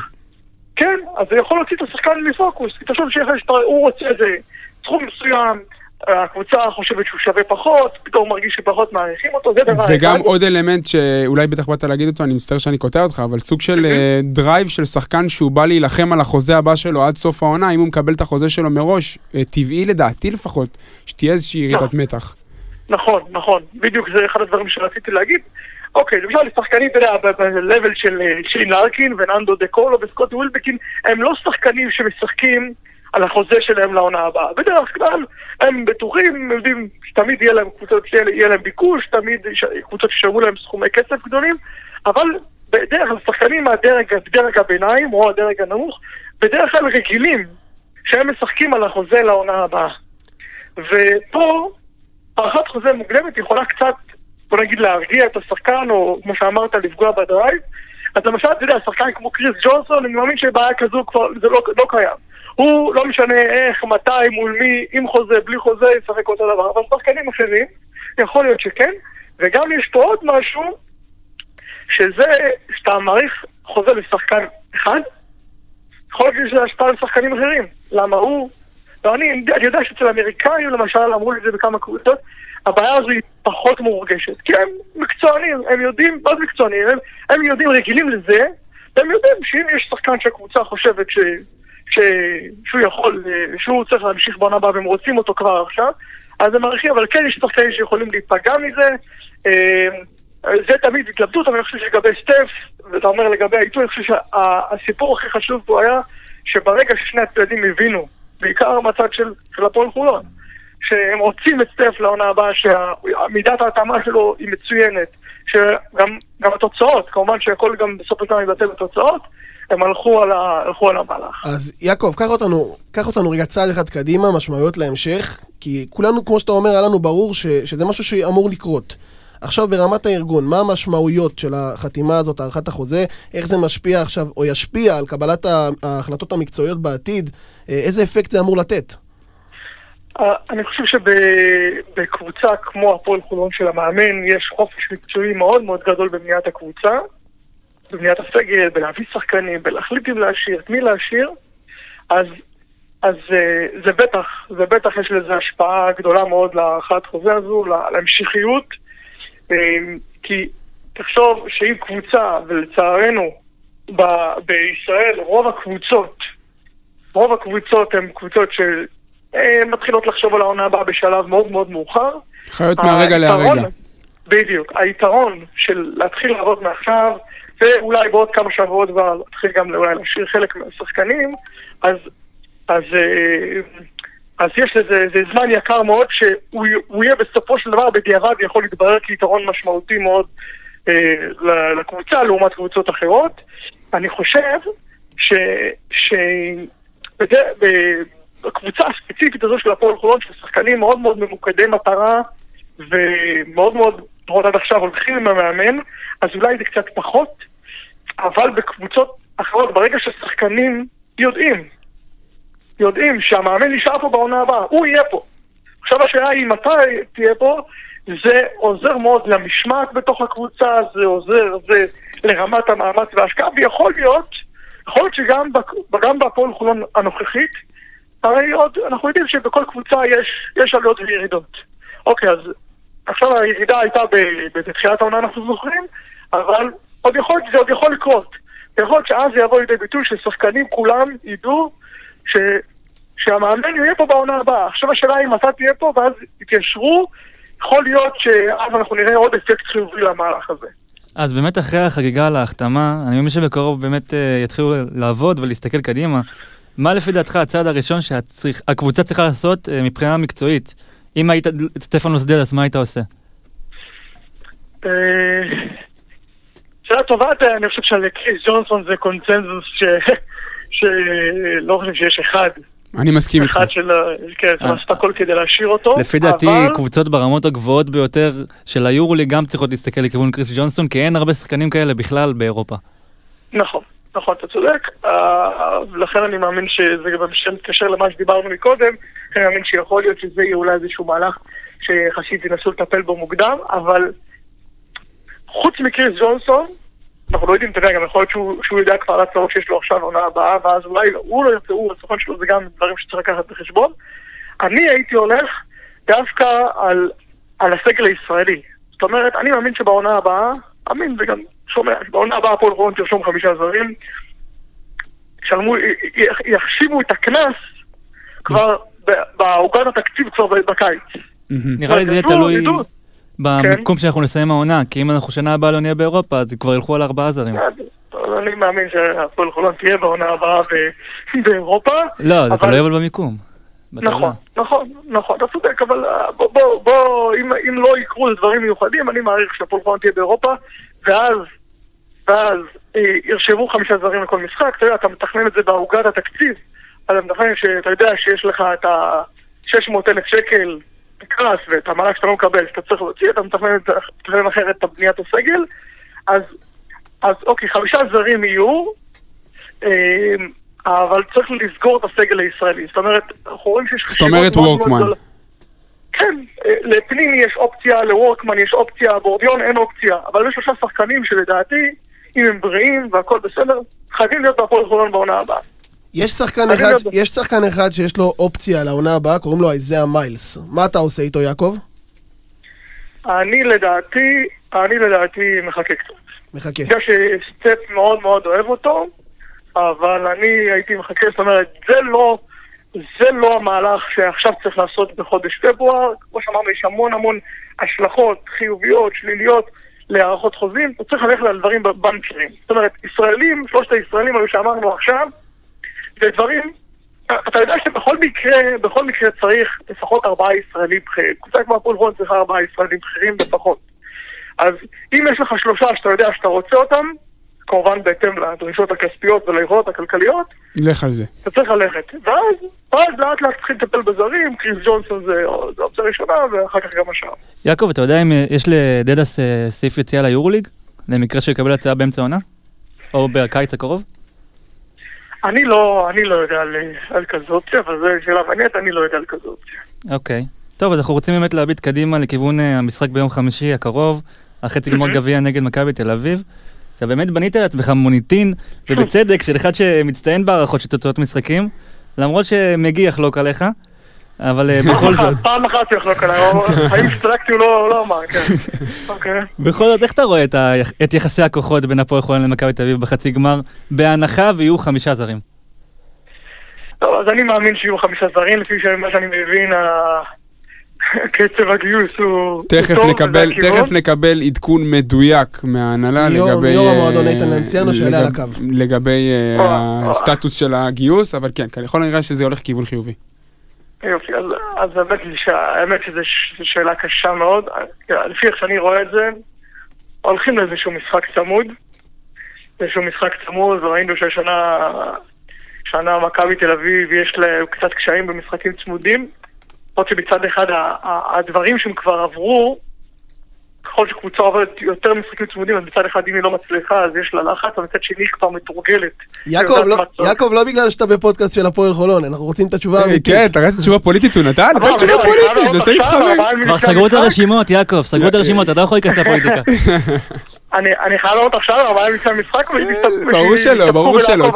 כן, אז זה יכול להוציא את השחקן מפוקוס. כי תחשוב שהוא רוצה איזה סכום מסוים, הקבוצה חושבת שהוא שווה פחות, פתאום מרגיש שפחות מעריכים אותו, זה דבר אחד. וגם עוד אלמנט שאולי בטח באת להגיד אותו, אני מצטער שאני קוטע אותך, אבל סוג של אה, drive של שחקן שהוא בא להילחם על החוזה הבא שלו עד סוף העונה, אם הוא מקבל את החוזה שלו מראש, אה, טבעי לדעתי לפחות, שתהיה איזושהי ירידת מתח. נכון, נכון, בדיוק זה אחד הדברים שרציתי להגיד. אוקיי, למשל שחקנים, אתה יודע, ב-level של אה, שיין לארקין וננדו דה קולו וסקוטי ווילבקין, הם לא שחקנים שמשחקים על החוזה שלהם לעונה הבאה. בדרך כלל הם בטוחים, הם יודעים שתמיד יהיה להם קבוצות, יהיה להם ביקוש, תמיד קבוצות שישלמו להם סכומי כסף גדולים, אבל בדרך כלל שחקנים מהדרג דרג הביניים או הדרג הנמוך, בדרך כלל רגילים שהם משחקים על החוזה לעונה הבאה. ופה הארכת חוזה מוקדמת יכולה קצת, בוא נגיד, להרגיע את השחקן, או כמו שאמרת, לפגוע בדרייב. אז למשל, אתה יודע, שחקן כמו קריס ג'ונסון, אני מאמין שבעיה כזו כבר, זה לא, לא קיים. הוא לא משנה איך, מתי, מול מי, עם חוזה, בלי חוזה, ישחק אותו דבר. אבל שחקנים אחרים, יכול להיות שכן. וגם יש פה עוד משהו, שזה שאתה מעריך חוזה לשחקן אחד, יכול להיות שזה השפעה על שחקנים אחרים. למה הוא... ואני אני יודע שאצל האמריקאים למשל, אמרו לי את זה בכמה קבוצות, הבעיה הזו היא פחות מורגשת. כי הם מקצוענים, הם יודעים, זה מקצוענים? הם, הם יודעים, רגילים לזה, והם יודעים שאם יש שחקן שהקבוצה חושבת ש, ש, שהוא יכול, אה, שהוא צריך להמשיך בעונה הבאה והם רוצים אותו כבר עכשיו, אז הם מעריכים, אבל כן יש שחקנים שיכולים להיפגע מזה. אה, זה תמיד התלבטות, אבל אני חושב שלגבי סטף, ואתה אומר לגבי העיתוי, אני חושב שהסיפור הכי חשוב פה היה שברגע ששני הצדדים הבינו, בעיקר מהצד של, של הפועל חולון, שהם רוצים את סטף לעונה הבאה, שמידת ההתאמה שלו היא מצוינת, שגם גם התוצאות, כמובן שהכל גם בסוף הזמן יתבטא בתוצאות, הם הלכו על, ה, הלכו על המהלך. אז יעקב, קח אותנו, קח אותנו רגע צעד אחד קדימה, משמעויות להמשך, כי כולנו, כמו שאתה אומר, היה לנו ברור ש, שזה משהו שאמור לקרות. עכשיו ברמת הארגון, מה המשמעויות של החתימה הזאת, הארכת החוזה, איך זה משפיע עכשיו, או ישפיע על קבלת ההחלטות המקצועיות בעתיד, אה, איזה אפקט זה אמור לתת? אה, אני חושב שבקבוצה כמו הפועל חולון של המאמן, יש חופש מקצועי מאוד מאוד גדול בבניית הקבוצה, בבניית הסגל, בלהביא שחקנים, בלהחליט אם להשאיר, את מי להשאיר, אז, אז אה, זה בטח, זה בטח יש לזה השפעה גדולה מאוד להארכת חוזה הזו, לה- להמשכיות, אה, כי תחשוב שאם קבוצה, ולצערנו, ב- בישראל רוב הקבוצות, רוב הקבוצות הן קבוצות שמתחילות לחשוב על העונה הבאה בשלב מאוד מאוד מאוחר. חיות מהרגע להרגע. בדיוק. היתרון של להתחיל לעבוד מעכשיו, ואולי בעוד כמה שבועות כבר להתחיל גם אולי להשאיר חלק מהשחקנים, אז, אז, אה, אז יש לזה זה זמן יקר מאוד שהוא הוא יהיה בסופו של דבר בדיעבד יכול להתברר כיתרון משמעותי מאוד אה, לקבוצה לעומת קבוצות אחרות. אני חושב ש... ש... בזה- ב- בקבוצה הספציפית הזו של הפועל חולון, של שחקנים מאוד מאוד ממוקדי מטרה ומאוד מאוד, לפחות עד עכשיו הולכים עם המאמן, אז אולי זה קצת פחות, אבל בקבוצות אחרות, ברגע ששחקנים יודעים, יודעים שהמאמן נשאר פה בעונה הבאה, הוא יהיה פה. עכשיו השאלה היא מתי תהיה פה, זה עוזר מאוד למשמעת בתוך הקבוצה, זה עוזר זה לרמת המאמץ וההשקעה, ויכול להיות, יכול להיות שגם גם בהפועל חולון הנוכחית, הרי עוד, אנחנו יודעים שבכל קבוצה יש, יש עליות וירידות. אוקיי, אז עכשיו הירידה הייתה בתחילת העונה, אנחנו זוכרים, אבל עוד יכול, זה עוד יכול לקרות. יכול להיות שאז זה יבוא לידי ביטוי ששחקנים כולם ידעו ש, שהמאמן יהיה פה בעונה הבאה. עכשיו השאלה אם אתה תהיה פה ואז יתיישרו, יכול להיות שאז אנחנו נראה עוד אפקט חיובי למהלך הזה. אז באמת אחרי החגיגה על ההחתמה, אני מאמין שבקרוב באמת אה, יתחילו לעבוד ולהסתכל קדימה. מה לפי דעתך הצעד הראשון שהקבוצה צריכה לעשות אה, מבחינה מקצועית? אם היית סטפנוס דלס, מה היית עושה? שאלה טובה, אני חושב שעל קריס ג'ונסון זה קונצנזוס ש- שלא חושב שיש אחד, אני מסכים איתך. אחד של... כן, צריך אה. הכל כדי להשאיר אותו. לפי דעתי, אבל- קבוצות ברמות הגבוהות ביותר של היורולי גם צריכות להסתכל לכיוון קריס ג'ונסון, כי אין הרבה שחקנים כאלה בכלל באירופה. נכון, נכון, אתה צודק. אה, לכן אני מאמין שזה גם מתקשר למה שדיברנו מקודם, אני מאמין שיכול להיות שזה יהיה אולי איזשהו מהלך שיחסית ינסו לטפל בו מוקדם, אבל חוץ מקריס ג'ונסון, אנחנו לא יודעים, אתה יודע, גם יכול להיות שהוא, שהוא יודע כבר על הצעות שיש לו עכשיו עונה הבאה, ואז אולי הוא לא ירצה, הוא, הסוכן שלו, זה גם דברים שצריך לקחת בחשבון. אני הייתי הולך דווקא על, על הסגל הישראלי. זאת אומרת, אני מאמין שבעונה הבאה, מאמין וגם שומע, בעונה הבאה הפועל חולון תרשום חמישה זרים, ישלמו, יחשיבו את הקנס כבר בעוגת התקציב כבר בקיץ. נראה לי זה יהיה תלוי ידעו. במיקום שאנחנו נסיים העונה, כי אם אנחנו שנה הבאה לא נהיה באירופה, אז כבר ילכו על ארבעה זרים. אז אני מאמין שהפועל חולון תהיה בעונה הבאה באירופה. לא, זה תלוי אבל במיקום. נכון, נכון, נכון, אתה צודק, אבל אה, בוא, בוא, אם לא יקרו דברים מיוחדים, אני מעריך שהפועל חולון תהיה באירופה, ואז, ואז אה, ירשמו חמישה זרים לכל משחק, אתה יודע, אתה מתכנן את זה בעוגת התקציב, אתה מתכנן שאתה יודע שיש לך את ה-600 אלף שקל קנס ואת המענק שאתה לא מקבל, שאתה צריך להוציא, אתה מתכנן, אחרת את בניית הסגל, אז, אז אוקיי, חמישה זרים יהיו, אה, אבל צריך לסגור את הסגל הישראלי. זאת אומרת, אנחנו רואים שיש זאת אומרת וורקמן. כן, אה, לפנימי יש אופציה, לוורקמן יש אופציה, בורדיון אין אופציה, אבל יש שלושה שחקנים שלדעתי, אם הם בריאים והכל בסדר, חייבים להיות בהפועל חולון בעונה הבאה. יש שחקן אחד, יודע. יש שחקן אחד שיש לו אופציה לעונה הבאה, קוראים לו איזאה מיילס. מה אתה עושה איתו, יעקב? אני לדעתי, אני לדעתי מחכה קצת. מחכה. אני יודע שסטפ מאוד מאוד אוהב אותו, אבל אני הייתי מחכה, זאת אומרת, זה לא, זה לא המהלך שעכשיו צריך לעשות בחודש פברואר. כמו שאמרנו, יש המון המון השלכות חיוביות, שליליות, להארכות חוזים. אתה צריך ללכת על דברים במקרים. זאת אומרת, ישראלים, שלושת הישראלים האלו שאמרנו עכשיו, זה דברים, אתה יודע שבכל מקרה, בכל מקרה צריך לפחות ארבעה ישראלים בכירים. קבוצה כמו הפועל רון צריכה ארבעה ישראלים בכירים לפחות. אז אם יש לך שלושה שאתה יודע שאתה רוצה אותם, כמובן בהתאם לדרישות הכספיות וליכולות הכלכליות, לך על זה. אתה צריך ללכת. ואז, ואז לאט לאט צריכים לטפל בזרים, קריס ג'ונסון זה זה אופציה ראשונה, ואחר כך גם השאר. יעקב, אתה יודע אם אה, יש לדדס אה, סעיף יציאה ליורוליג? למקרה שהוא יקבל הצעה באמצע העונה? או בקיץ הקרוב? אני לא, אני לא יודע על, על כזו אופציה, אבל זו שאלה מעניינת, אני לא יודע על כזו אופציה. אוקיי. טוב, אז אנחנו רוצים באמת להביט קדימה לכיוון אה, המשחק ביום חמישי הקרוב, החצי גמר גביע נגד מכבי תל אביב. אתה באמת בנית לעצמך מוניטין, ובצדק, של אחד שמצטיין בהערכות של תוצאות משחקים, למרות שמגי יחלוק עליך, אבל אה, בכל זאת, פעם אחת הוא יחלוק עליי, הוא- האם הסתלקתי הוא לא לא אמר, כן. אוקיי. בכל זאת, איך אתה רואה את, יחסי הכוחות בין הפועל חולון למכבי תל אביב בחצי גמר, בהנחה ויהיו חמישה זרים? טוב, אז אני מאמין שיהיו חמישה זרים, לפי מה שאני מבין, קצב הגיוס הוא תכף טוב, נקבל. תכף נקבל עדכון מדויק מההנהלה מיו"ר- לגבי... מיו"ר אה, המועדון איתן אנסיאנו שיעלה על הקו. לגבי אה, הסטטוס של הגיוס, אבל כן, ככל הנראה שזה הולך לכיוון חיובי. יופי, אז, אז באמת, ש- האמת שזו שאלה קשה מאוד. לפי איך שאני רואה את זה, הולכים לאיזשהו משחק צמוד. איזשהו משחק צמוד, וראינו שהשנה שנה מכבי תל אביב יש לה קצת קשיים במשחקים צמודים. למרות שמצד אחד הדברים שהם כבר עברו, ככל שקבוצה עוברת יותר משחקים צמודים, אז מצד אחד אם היא לא מצליחה אז יש לה לחץ, ומצד שני היא כבר מתורגלת. יעקב, לא-. יעקב, לא בגלל שאתה בפודקאסט של הפועל חולון, אנחנו רוצים את התשובה אה, האמיתית. כן, תראה איזה תשובה פוליטית הוא נתן, אבל נתן תשובה פוליטית, נעשה עכשיו, מתחמק. אבל כבר סגרו את. הרשימות, יעקב, סגרו את הרשימות, אתה לא יכול להיכנס לפוליטיקה. אני, אני חייב לראות עכשיו, אבל היה לפני המשחק, אבל אה, ברור שלא, ברור שלא.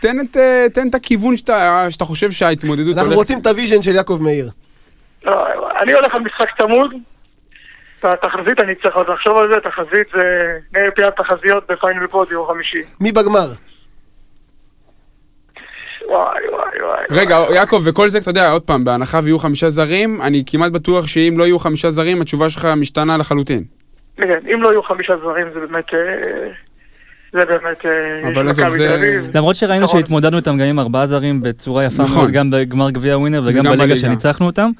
תן את אה, תן את הכיוון שאתה חושב שההתמודדות אנחנו רוצים את ה vision של יעקב מאיר. לא, אני הולך על משחק צמוד. התחזית, אני צריך עוד לחשוב על זה, תחזית זה נהיה פיית תחזיות בפיינל פור יום חמישי. מי בגמר? וואי וואי וואי. רגע, יעקב, וכל זה, אתה יודע, עוד פעם, בהנחה ויהיו חמישה זרים, אני כמעט בטוח שאם לא יהיו חמישה זרים, התשובה שלך משתנה לחלוטין. כן, אם לא יהיו חמישה זרים זה באמת... אה, זה באמת... אה, אבל עזוב, זה-. למרות שראינו נכון. שהתמודדנו איתם גם עם ארבעה זרים בצורה יפה נכון. מאוד, גם בגמר גביע ווינר וגם בליגה. שניצחנו אותם.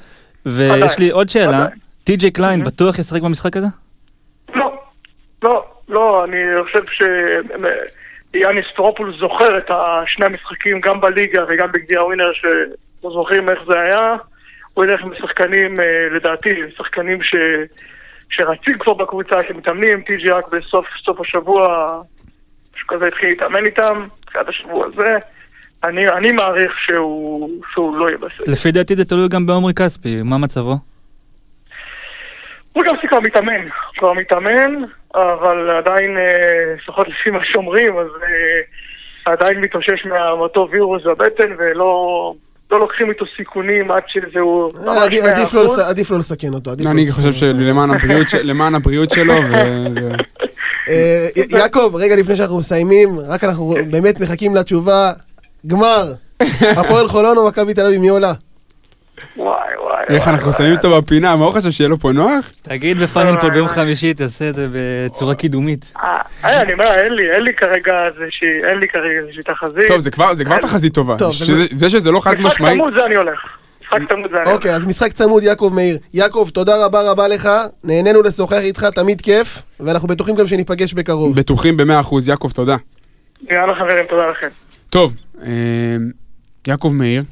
ויש לי עוד שאלה. טי.ג'יי קליין בטוח ישחק במשחק הזה? לא, לא, לא, אני חושב ש... יאניס טרופול זוכר את שני המשחקים גם בליגה וגם בגביע ווינר שלא זוכרים איך זה היה. הוא ילך עם שחקנים, אה, לדעתי, שחקנים ש... שרצים כבר בקבוצה, שמתאמנים, טי.ג'י רק בסוף סוף השבוע, משהו כזה התחיל להתאמן איתם, תחילת השבוע הזה. אני, אני מעריך שהוא, שהוא לא יהיה בסדר. לפי דעתי זה תלוי גם בעומרי כספי, מה מצבו? הוא גם כבר מתאמן, כבר מתאמן, אבל עדיין, אה, לפחות לפי מה שאומרים, אז אה, עדיין מתאושש מאותו וירוס בבטן, ולא לא לוקחים איתו סיכונים עד שזהו אה, ממש עדיף- עדיף לא 100%. לס- עדיף לא לסכן אותו. עדיף לא אני לסכן חושב. שלמען הבריאות של- למען הבריאות שלו, יעקב, רגע לפני שאנחנו מסיימים, רק אנחנו באמת מחכים לתשובה. גמר, הפועל חולון או מכבי תל אביב, מי עולה? וואי וואי. איך אנחנו. שמים אותו בפינה, מה הוא חושב שיהיה לו פה נוח? תגיד בפיינל פה ביום חמישי, תעשה את זה בצורה קידומית. אה, אה, אני אומר, אין לי, אין לי כרגע איזושהי, אין לי כרגע איזושהי תחזית. טוב, זה כבר זה כבר תחזית טובה. זה שזה לא חד משחק משמעי, צמוד זה אני הולך. משחק צמוד זה אני הולך. אוקיי, אז משחק צמוד יעקב מאיר. יעקב, תודה רבה רבה לך, נהנינו לשוחח איתך, תמיד כיף, ואנחנו בטוחים גם שניפגש בקרוב. בטוחים במאה אחוז, יעקב, תודה. יאללה חברים, תודה לכם. טוב, אה, יעקב מאיר,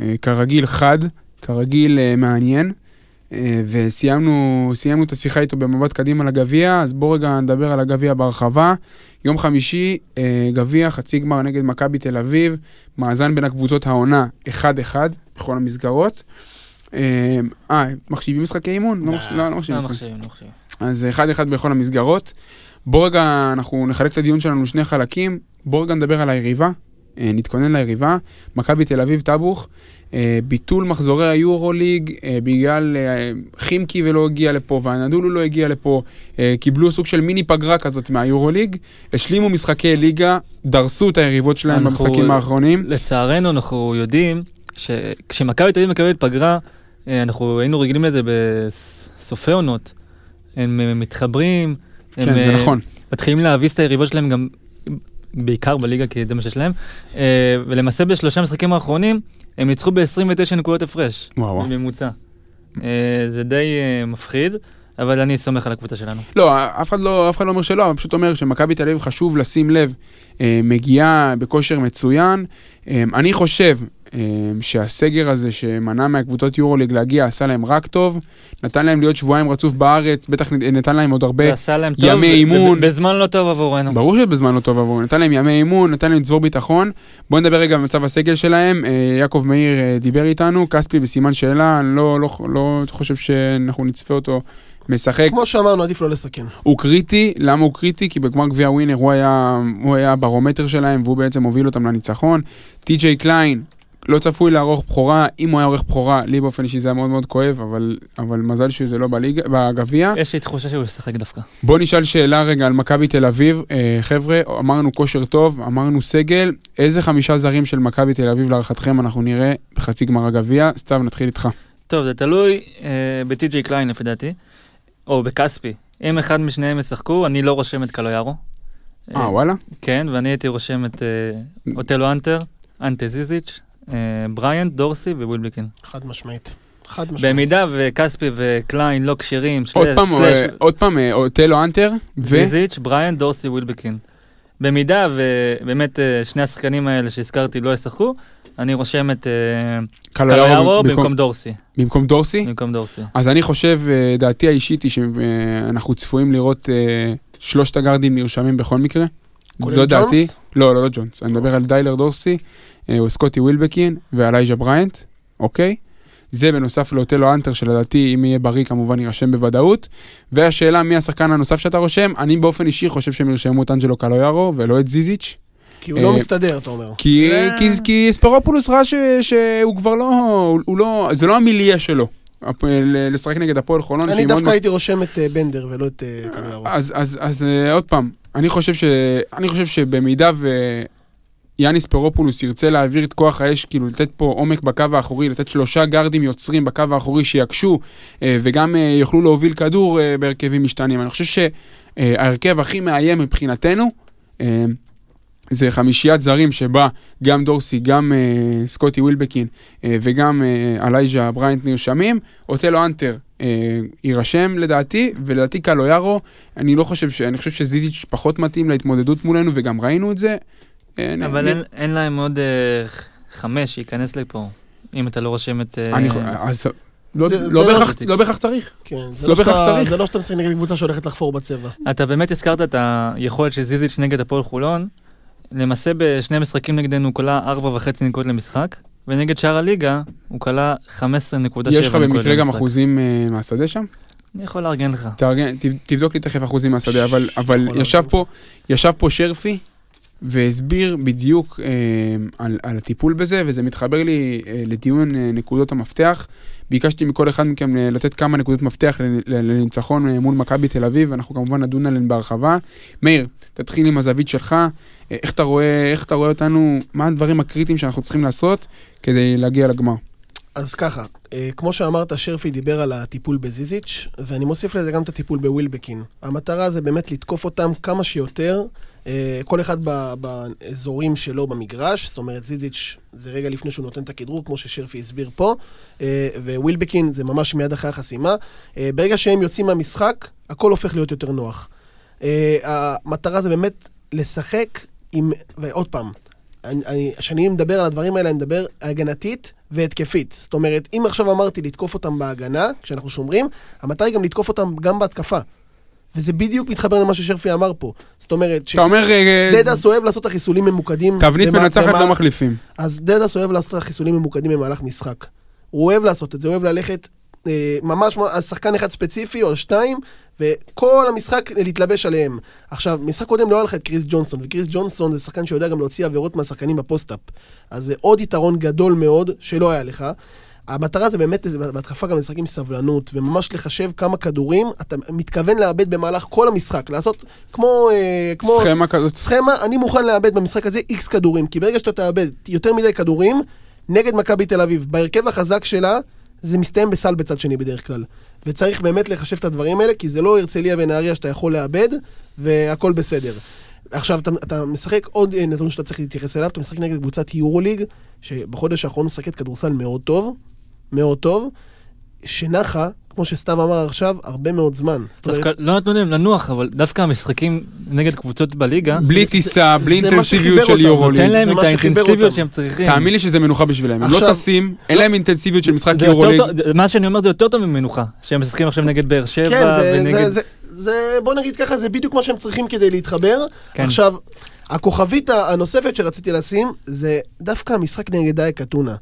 אה, כרגיל חד, כרגיל אה, מעניין, אה, וסיימנו סיימנו את השיחה איתו במבט קדימה לגביע, אז בואו רגע נדבר על הגביע בהרחבה. יום חמישי, אה, גביע, חצי גמר נגד מכבי תל אביב, מאזן בין הקבוצות העונה 1-1 בכל המסגרות. אה, מחשיבים משחקי אימון? לא לא, לא מחשיבים לא משחקי מחשיב, לא מחשיב. אז אחד אחד בכל המסגרות. בוא רגע, אנחנו נחלק את הדיון שלנו לשני חלקים. בוא רגע נדבר על היריבה, נתכונן ליריבה. מכבי תל אביב טאבוך, ביטול מחזורי היורוליג אה, בגלל אה, חימקי ולא הגיע לפה, והנדולו לא הגיע לפה, אה, קיבלו סוג של מיני פגרה כזאת מהיורוליג, השלימו משחקי ליגה, דרסו את היריבות שלהם אנחנו- במשחקים האחרונים. לצערנו אנחנו יודעים שכשמכבי תל אביב מקבלת פגרה, אה, אנחנו היינו רגילים לזה בסופי עונות. הם אה, מתחברים, הם כן, זה אה, נכון. מתחילים להביס את היריבות שלהם גם, בעיקר בליגה, כי זה מה שיש להם. אה, ולמעשה בשלושה משחקים האחרונים, הם ניצחו ב-29 נקודות הפרש. וואו. בממוצע. אה, זה די אה, מפחיד. אבל אני סומך על הקבוצה שלנו. לא, אף אחד לא, אף אחד לא אומר שלא, אבל פשוט אומר שמכבי תל אביב חשוב לשים לב, אה, מגיעה בכושר מצוין. אה, אני חושב שהסגר הזה שמנע מהקבוצות יורוליג להגיע עשה להם רק טוב, נתן להם להיות שבועיים רצוף בארץ, בטח נתן להם עוד הרבה להם טוב, ימי ב- אימון. ב- בזמן לא טוב עבורנו. ברור שבזמן לא טוב עבורם, נתן להם ימי אימון, נתן להם צבור ביטחון. בואו נדבר רגע על מצב הסגל שלהם. אה, יעקב מאיר אה, דיבר איתנו, כספי בסימן שאלה, אני לא, לא, לא חושב שאנחנו נצפה אותו משחק. כמו שאמרנו, עדיף לא לסכן. הוא קריטי, למה הוא קריטי? כי בגמר גביע ווינר הוא היה, הוא היה הברומטר שלהם והוא בעצם הוביל אותם לניצחון. טי.ג'יי קליין לא צפוי לערוך בכורה, אם הוא היה עורך בכורה, לי באופן אישי זה היה מאוד מאוד כואב, אבל, אבל מזל שזה לא בגביע. יש לי תחושה שהוא ישחק דווקא. בוא נשאל שאלה רגע על מכבי תל אביב. אה, חבר'ה, אמרנו כושר טוב, אמרנו סגל, איזה חמישה זרים של מכבי תל אביב להערכתכם אנחנו נראה בחצי גמר הגביע? סתיו, נתחיל איתך. טוב, זה תלוי אה, בטי.ג'יי קליין לפי דעתי, או בכספי. אם אחד משניהם ישחקו, אני לא רושם את קלויארו. אה, וואלה? כן, ואני הייתי רושם את אה, אוטלו האנטר, אנטה זיזיץ', בריאנט, דורסי ווילבקין. חד משמעית. חד משמעית. במידה וכספי וקליין לא כשירים, עוד פעם, אה, עוד פעם, אה, אוטלו האנטר, ו... זיזיץ', בריאנט, דורסי, ווילבקין. במידה ובאמת אה, שני השחקנים האלה שהזכרתי לא ישחקו, אני רושם את אה, קלויארו במקום דורסי. במקום דורסי? במקום דורסי. אז אני חושב, אה, דעתי האישית היא שאנחנו צפויים לראות אה, שלושת הגארדים נרשמים בכל מקרה. זו דעתי. ג'ונס? לא, לא, לא ג'ונס. אני מדבר על טיילר דורסי, אה, או סקוטי ווילבקין ואלייז'ה בריינט, אוקיי? זה בנוסף לאוטלו האנטר, שלדעתי, אם יהיה בריא, כמובן יירשם בוודאות. והשאלה, מי השחקן הנוסף שאתה רושם? אני באופן אישי חושב שהם ירשמו את אנג'לו קלויארו ולא את זיזיץ'. כי הוא לא אה, מסתדר, אתה אומר. כי, ספרופולוס ראה ש, שהוא כבר לא, הוא, הוא לא, זה לא המיליה שלו. לשחק נגד הפועל חולון. אני דווקא הייתי רושם את אה, בנדר ולא את אה, קלויארו. אז, אז, אז אה, עוד פעם, אני חושב, ש, אני חושב שבמידה ויאניס פרופולוס ירצה להעביר את כוח האש, כאילו לתת פה עומק בקו האחורי, לתת שלושה גארדים יוצרים בקו האחורי שיקשו, אה, וגם אה, יוכלו להוביל כדור אה, בהרכבים משתנים. אני חושב שההרכב הכי מאיים מבחינתנו, זה חמישיית זרים שבה גם דורסי, גם אה, סקוטי ווילבקין אה, וגם אה, אלייז'ה בריינט נרשמים. אוטלו אנטר אה, יירשם לדעתי, ולדעתי קלויארו, אני לא חושב ש... אני חושב שזיזיץ' פחות מתאים להתמודדות מולנו, וגם ראינו את זה. נ- אבל נ- אין- אין להם עוד אה, חמש שייכנס לפה, אם אתה לא רושם את... אה, אני, אז לא, זה- לא, זה לא בהכרח. לא בהכרח צריך. כן, זה לא לא בהכרח שאתה- צריך. זה לא שאתה משחק נגד קבוצה שהולכת לחפור בצבע. אתה באמת הזכרת את היכולת של זיזיץ' נגד הפועל חולון. למעשה בשני משחקים נגדנו הוא כלה ארבע וחצי נקודות למשחק, ונגד שאר הליגה הוא כלה 15.7 נקודות למשחק. יש לך במקרה גם אחוזים אה, מהשדה שם? אני יכול לארגן לך. תארגן, תבדוק לי תכף אחוזים מהשדה, אבל, אבל ישב. פה, ישב פה שרפי והסביר בדיוק אה, על, על הטיפול בזה, וזה מתחבר לי אה, לדיון אה, נקודות המפתח. ביקשתי מכל אחד מכם אה, לתת כמה נקודות מפתח לניצחון אה, מול מכבי תל אביב, ואנחנו כמובן נדון עליהן בהרחבה. מאיר, תתחיל עם הזווית שלך, אה, איך אתה רואה, איך אתה רואה אותנו, מה הדברים הקריטיים שאנחנו צריכים לעשות כדי להגיע לגמר. אז ככה, כמו שאמרת, שרפי דיבר על הטיפול בזיזיץ', ואני מוסיף לזה גם את הטיפול בווילבקין. המטרה זה באמת לתקוף אותם כמה שיותר, כל אחד באזורים שלו במגרש, זאת אומרת, זיזיץ' זה רגע לפני שהוא נותן את הכדרור, כמו ששרפי הסביר פה, אה, ווילבקין זה ממש מיד אחרי החסימה. אה, ברגע שהם יוצאים מהמשחק, הכל הופך להיות יותר נוח. אה, המטרה זה באמת לשחק עם, ועוד פעם, אני- אני- כשאני מדבר על הדברים האלה, אני מדבר הגנתית והתקפית. זאת אומרת, אם עכשיו אמרתי לתקוף אותם בהגנה, כשאנחנו שומרים, המטרה היא גם לתקוף אותם גם בהתקפה. וזה בדיוק מתחבר למה ששרפי אמר פה. זאת אומרת, אתה אומר, אה, שדדס אוהב לעשות את החיסולים ממוקדים. תבנית במה- מנצחת במה- לא מחליפים. אז דדס אוהב לעשות את החיסולים ממוקדים במהלך משחק. הוא אוהב לעשות את זה, הוא אוהב ללכת אה, ממש על שחקן אחד ספציפי או שתיים, וכל המשחק להתלבש עליהם. עכשיו, משחק קודם לא היה לך את קריס ג'ונסון, וקריס ג'ונסון זה שחקן שיודע גם להוציא עבירות מהשחקנים ב post-up. אז זה עוד יתרון גדול מאוד שלא היה לך. המטרה זה באמת, בהתקפה גם לשחק עם סבלנות, וממש לחשב כמה כדורים אתה מתכוון לאבד במהלך כל המשחק, לעשות כמו... אה, כמו סכמה כזאת. סכמה, אני מוכן לאבד במשחק הזה איקס כדורים, כי ברגע שאתה תאבד יותר מדי כדורים, נגד מכבי תל אביב, בהרכב החזק שלה, זה מסתיים בסל בצד שני בדרך כלל. וצריך באמת לחשב את הדברים האלה, כי זה לא הרצליה ונהריה שאתה יכול לאבד, והכל בסדר. עכשיו, אתה, אתה משחק עוד אה, נתון שאתה צריך להתייחס אליו, אתה משחק נגד קבוצת יורוליג, שבחודש האחרון משחקת כדורסל מאוד טוב, מאוד טוב, שנחה, כמו שסתיו אמר עכשיו, הרבה מאוד זמן. דווקא לא נתנו להם לנוח, אבל דווקא המשחקים נגד קבוצות בליגה, בלי טיסה, בלי אינטנסיביות של יורוליג. נותן להם את האינטנסיביות. שהם צריכים. תאמין לי שזה מנוחה בשבילם. הם לא טסים, אין להם אינטנסיביות של משחק יורוליג. מה שאני אומר זה יותר טוב ממנוחה, שהם משחקים עכשיו נגד באר כן, שבע זה, ונגד... זה, זה, זה, בוא נגיד ככה, זה בדיוק מה שהם צריכים כדי להתחבר. כן. עכשיו, הכוכבית הנוספת שרציתי לשים, זה דווקא המשחק נגד דייק אתונה.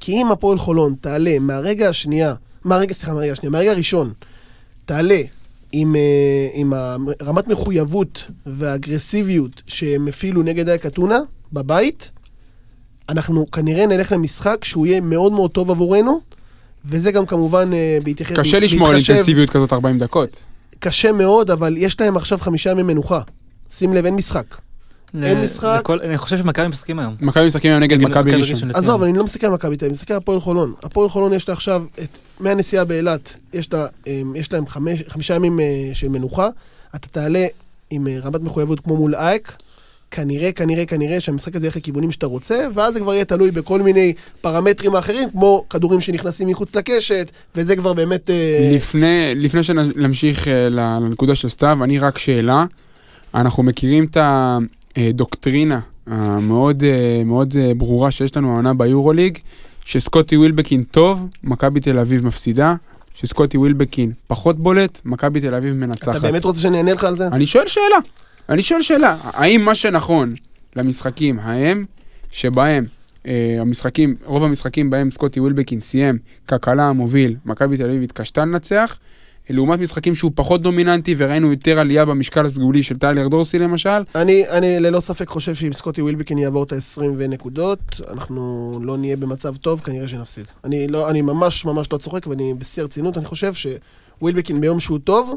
כי אם הפועל חולון תעלה מהרגע השנייה, מהרגע, סליחה, מהרגע השנייה, מהרגע הראשון, תעלה עם, אה, עם רמת מחויבות והאגרסיביות שהם הפעילו נגד דייק אתונה בבית, אנחנו כנראה נלך למשחק שהוא יהיה מאוד מאוד טוב עבורנו, וזה גם כמובן אה, בהתייחס... קשה לשמור על בהתחשב- אינטנסיביות כזאת 40 דקות. קשה מאוד, אבל יש להם עכשיו חמישה ימי מנוחה. שים לב, אין משחק. אין משחק. אני חושב שמכבי משחקים היום. מכבי משחקים היום נגד מכבי ראשון. עזוב, אני לא מסתכל על מכבי תל אביב, אני מסתכל על הפועל חולון. הפועל חולון יש לה עכשיו, מהנסיעה באילת, יש, אמ, יש להם חמישה ימים אה, של מנוחה. אתה תעלה עם אה, רמת מחויבות כמו מול אייק. כנראה, כנראה, כנראה שהמשחק הזה ילך לכיוונים שאתה רוצה, ואז זה כבר יהיה תלוי בכל מיני פרמטרים אחרים, כמו כדורים שנכנסים מחוץ לקשת, וזה כבר באמת... אה, לפני, לפני שנמשיך לנקודה של סתיו, אני רק שאלה. אנחנו מכירים את הדוקטרינה המאוד אה, מאוד אה, ברורה שיש לנו העונה ביורוליג, שסקוטי ווילבקין טוב, מכבי תל אביב מפסידה, שסקוטי ווילבקין פחות בולט, מכבי תל אביב אתה מנצחת. באמת רוצה שאני אענה לך על זה? אני שואל שאלה, אני שואל שאלה, האם מה שנכון למשחקים ההם, שבהם אה, המשחקים, רוב המשחקים בהם סקוטי ווילבקין סיים ככלה המוביל, מכבי תל אביב התקשתה לנצח, לעומת משחקים שהוא פחות דומיננטי וראינו יותר עלייה במשקל הסגולי של טיילר דורסי למשל, אני, אני ללא ספק חושב שאם סקוטי ווילבקין יעבור את ה-20 ונקודות, אנחנו לא נהיה במצב טוב, כנראה שנפסיד. אני, לא, אני ממש ממש לא צוחק, ואני בשיא הרצינות, אני חושב שווילבקין ביום שהוא טוב,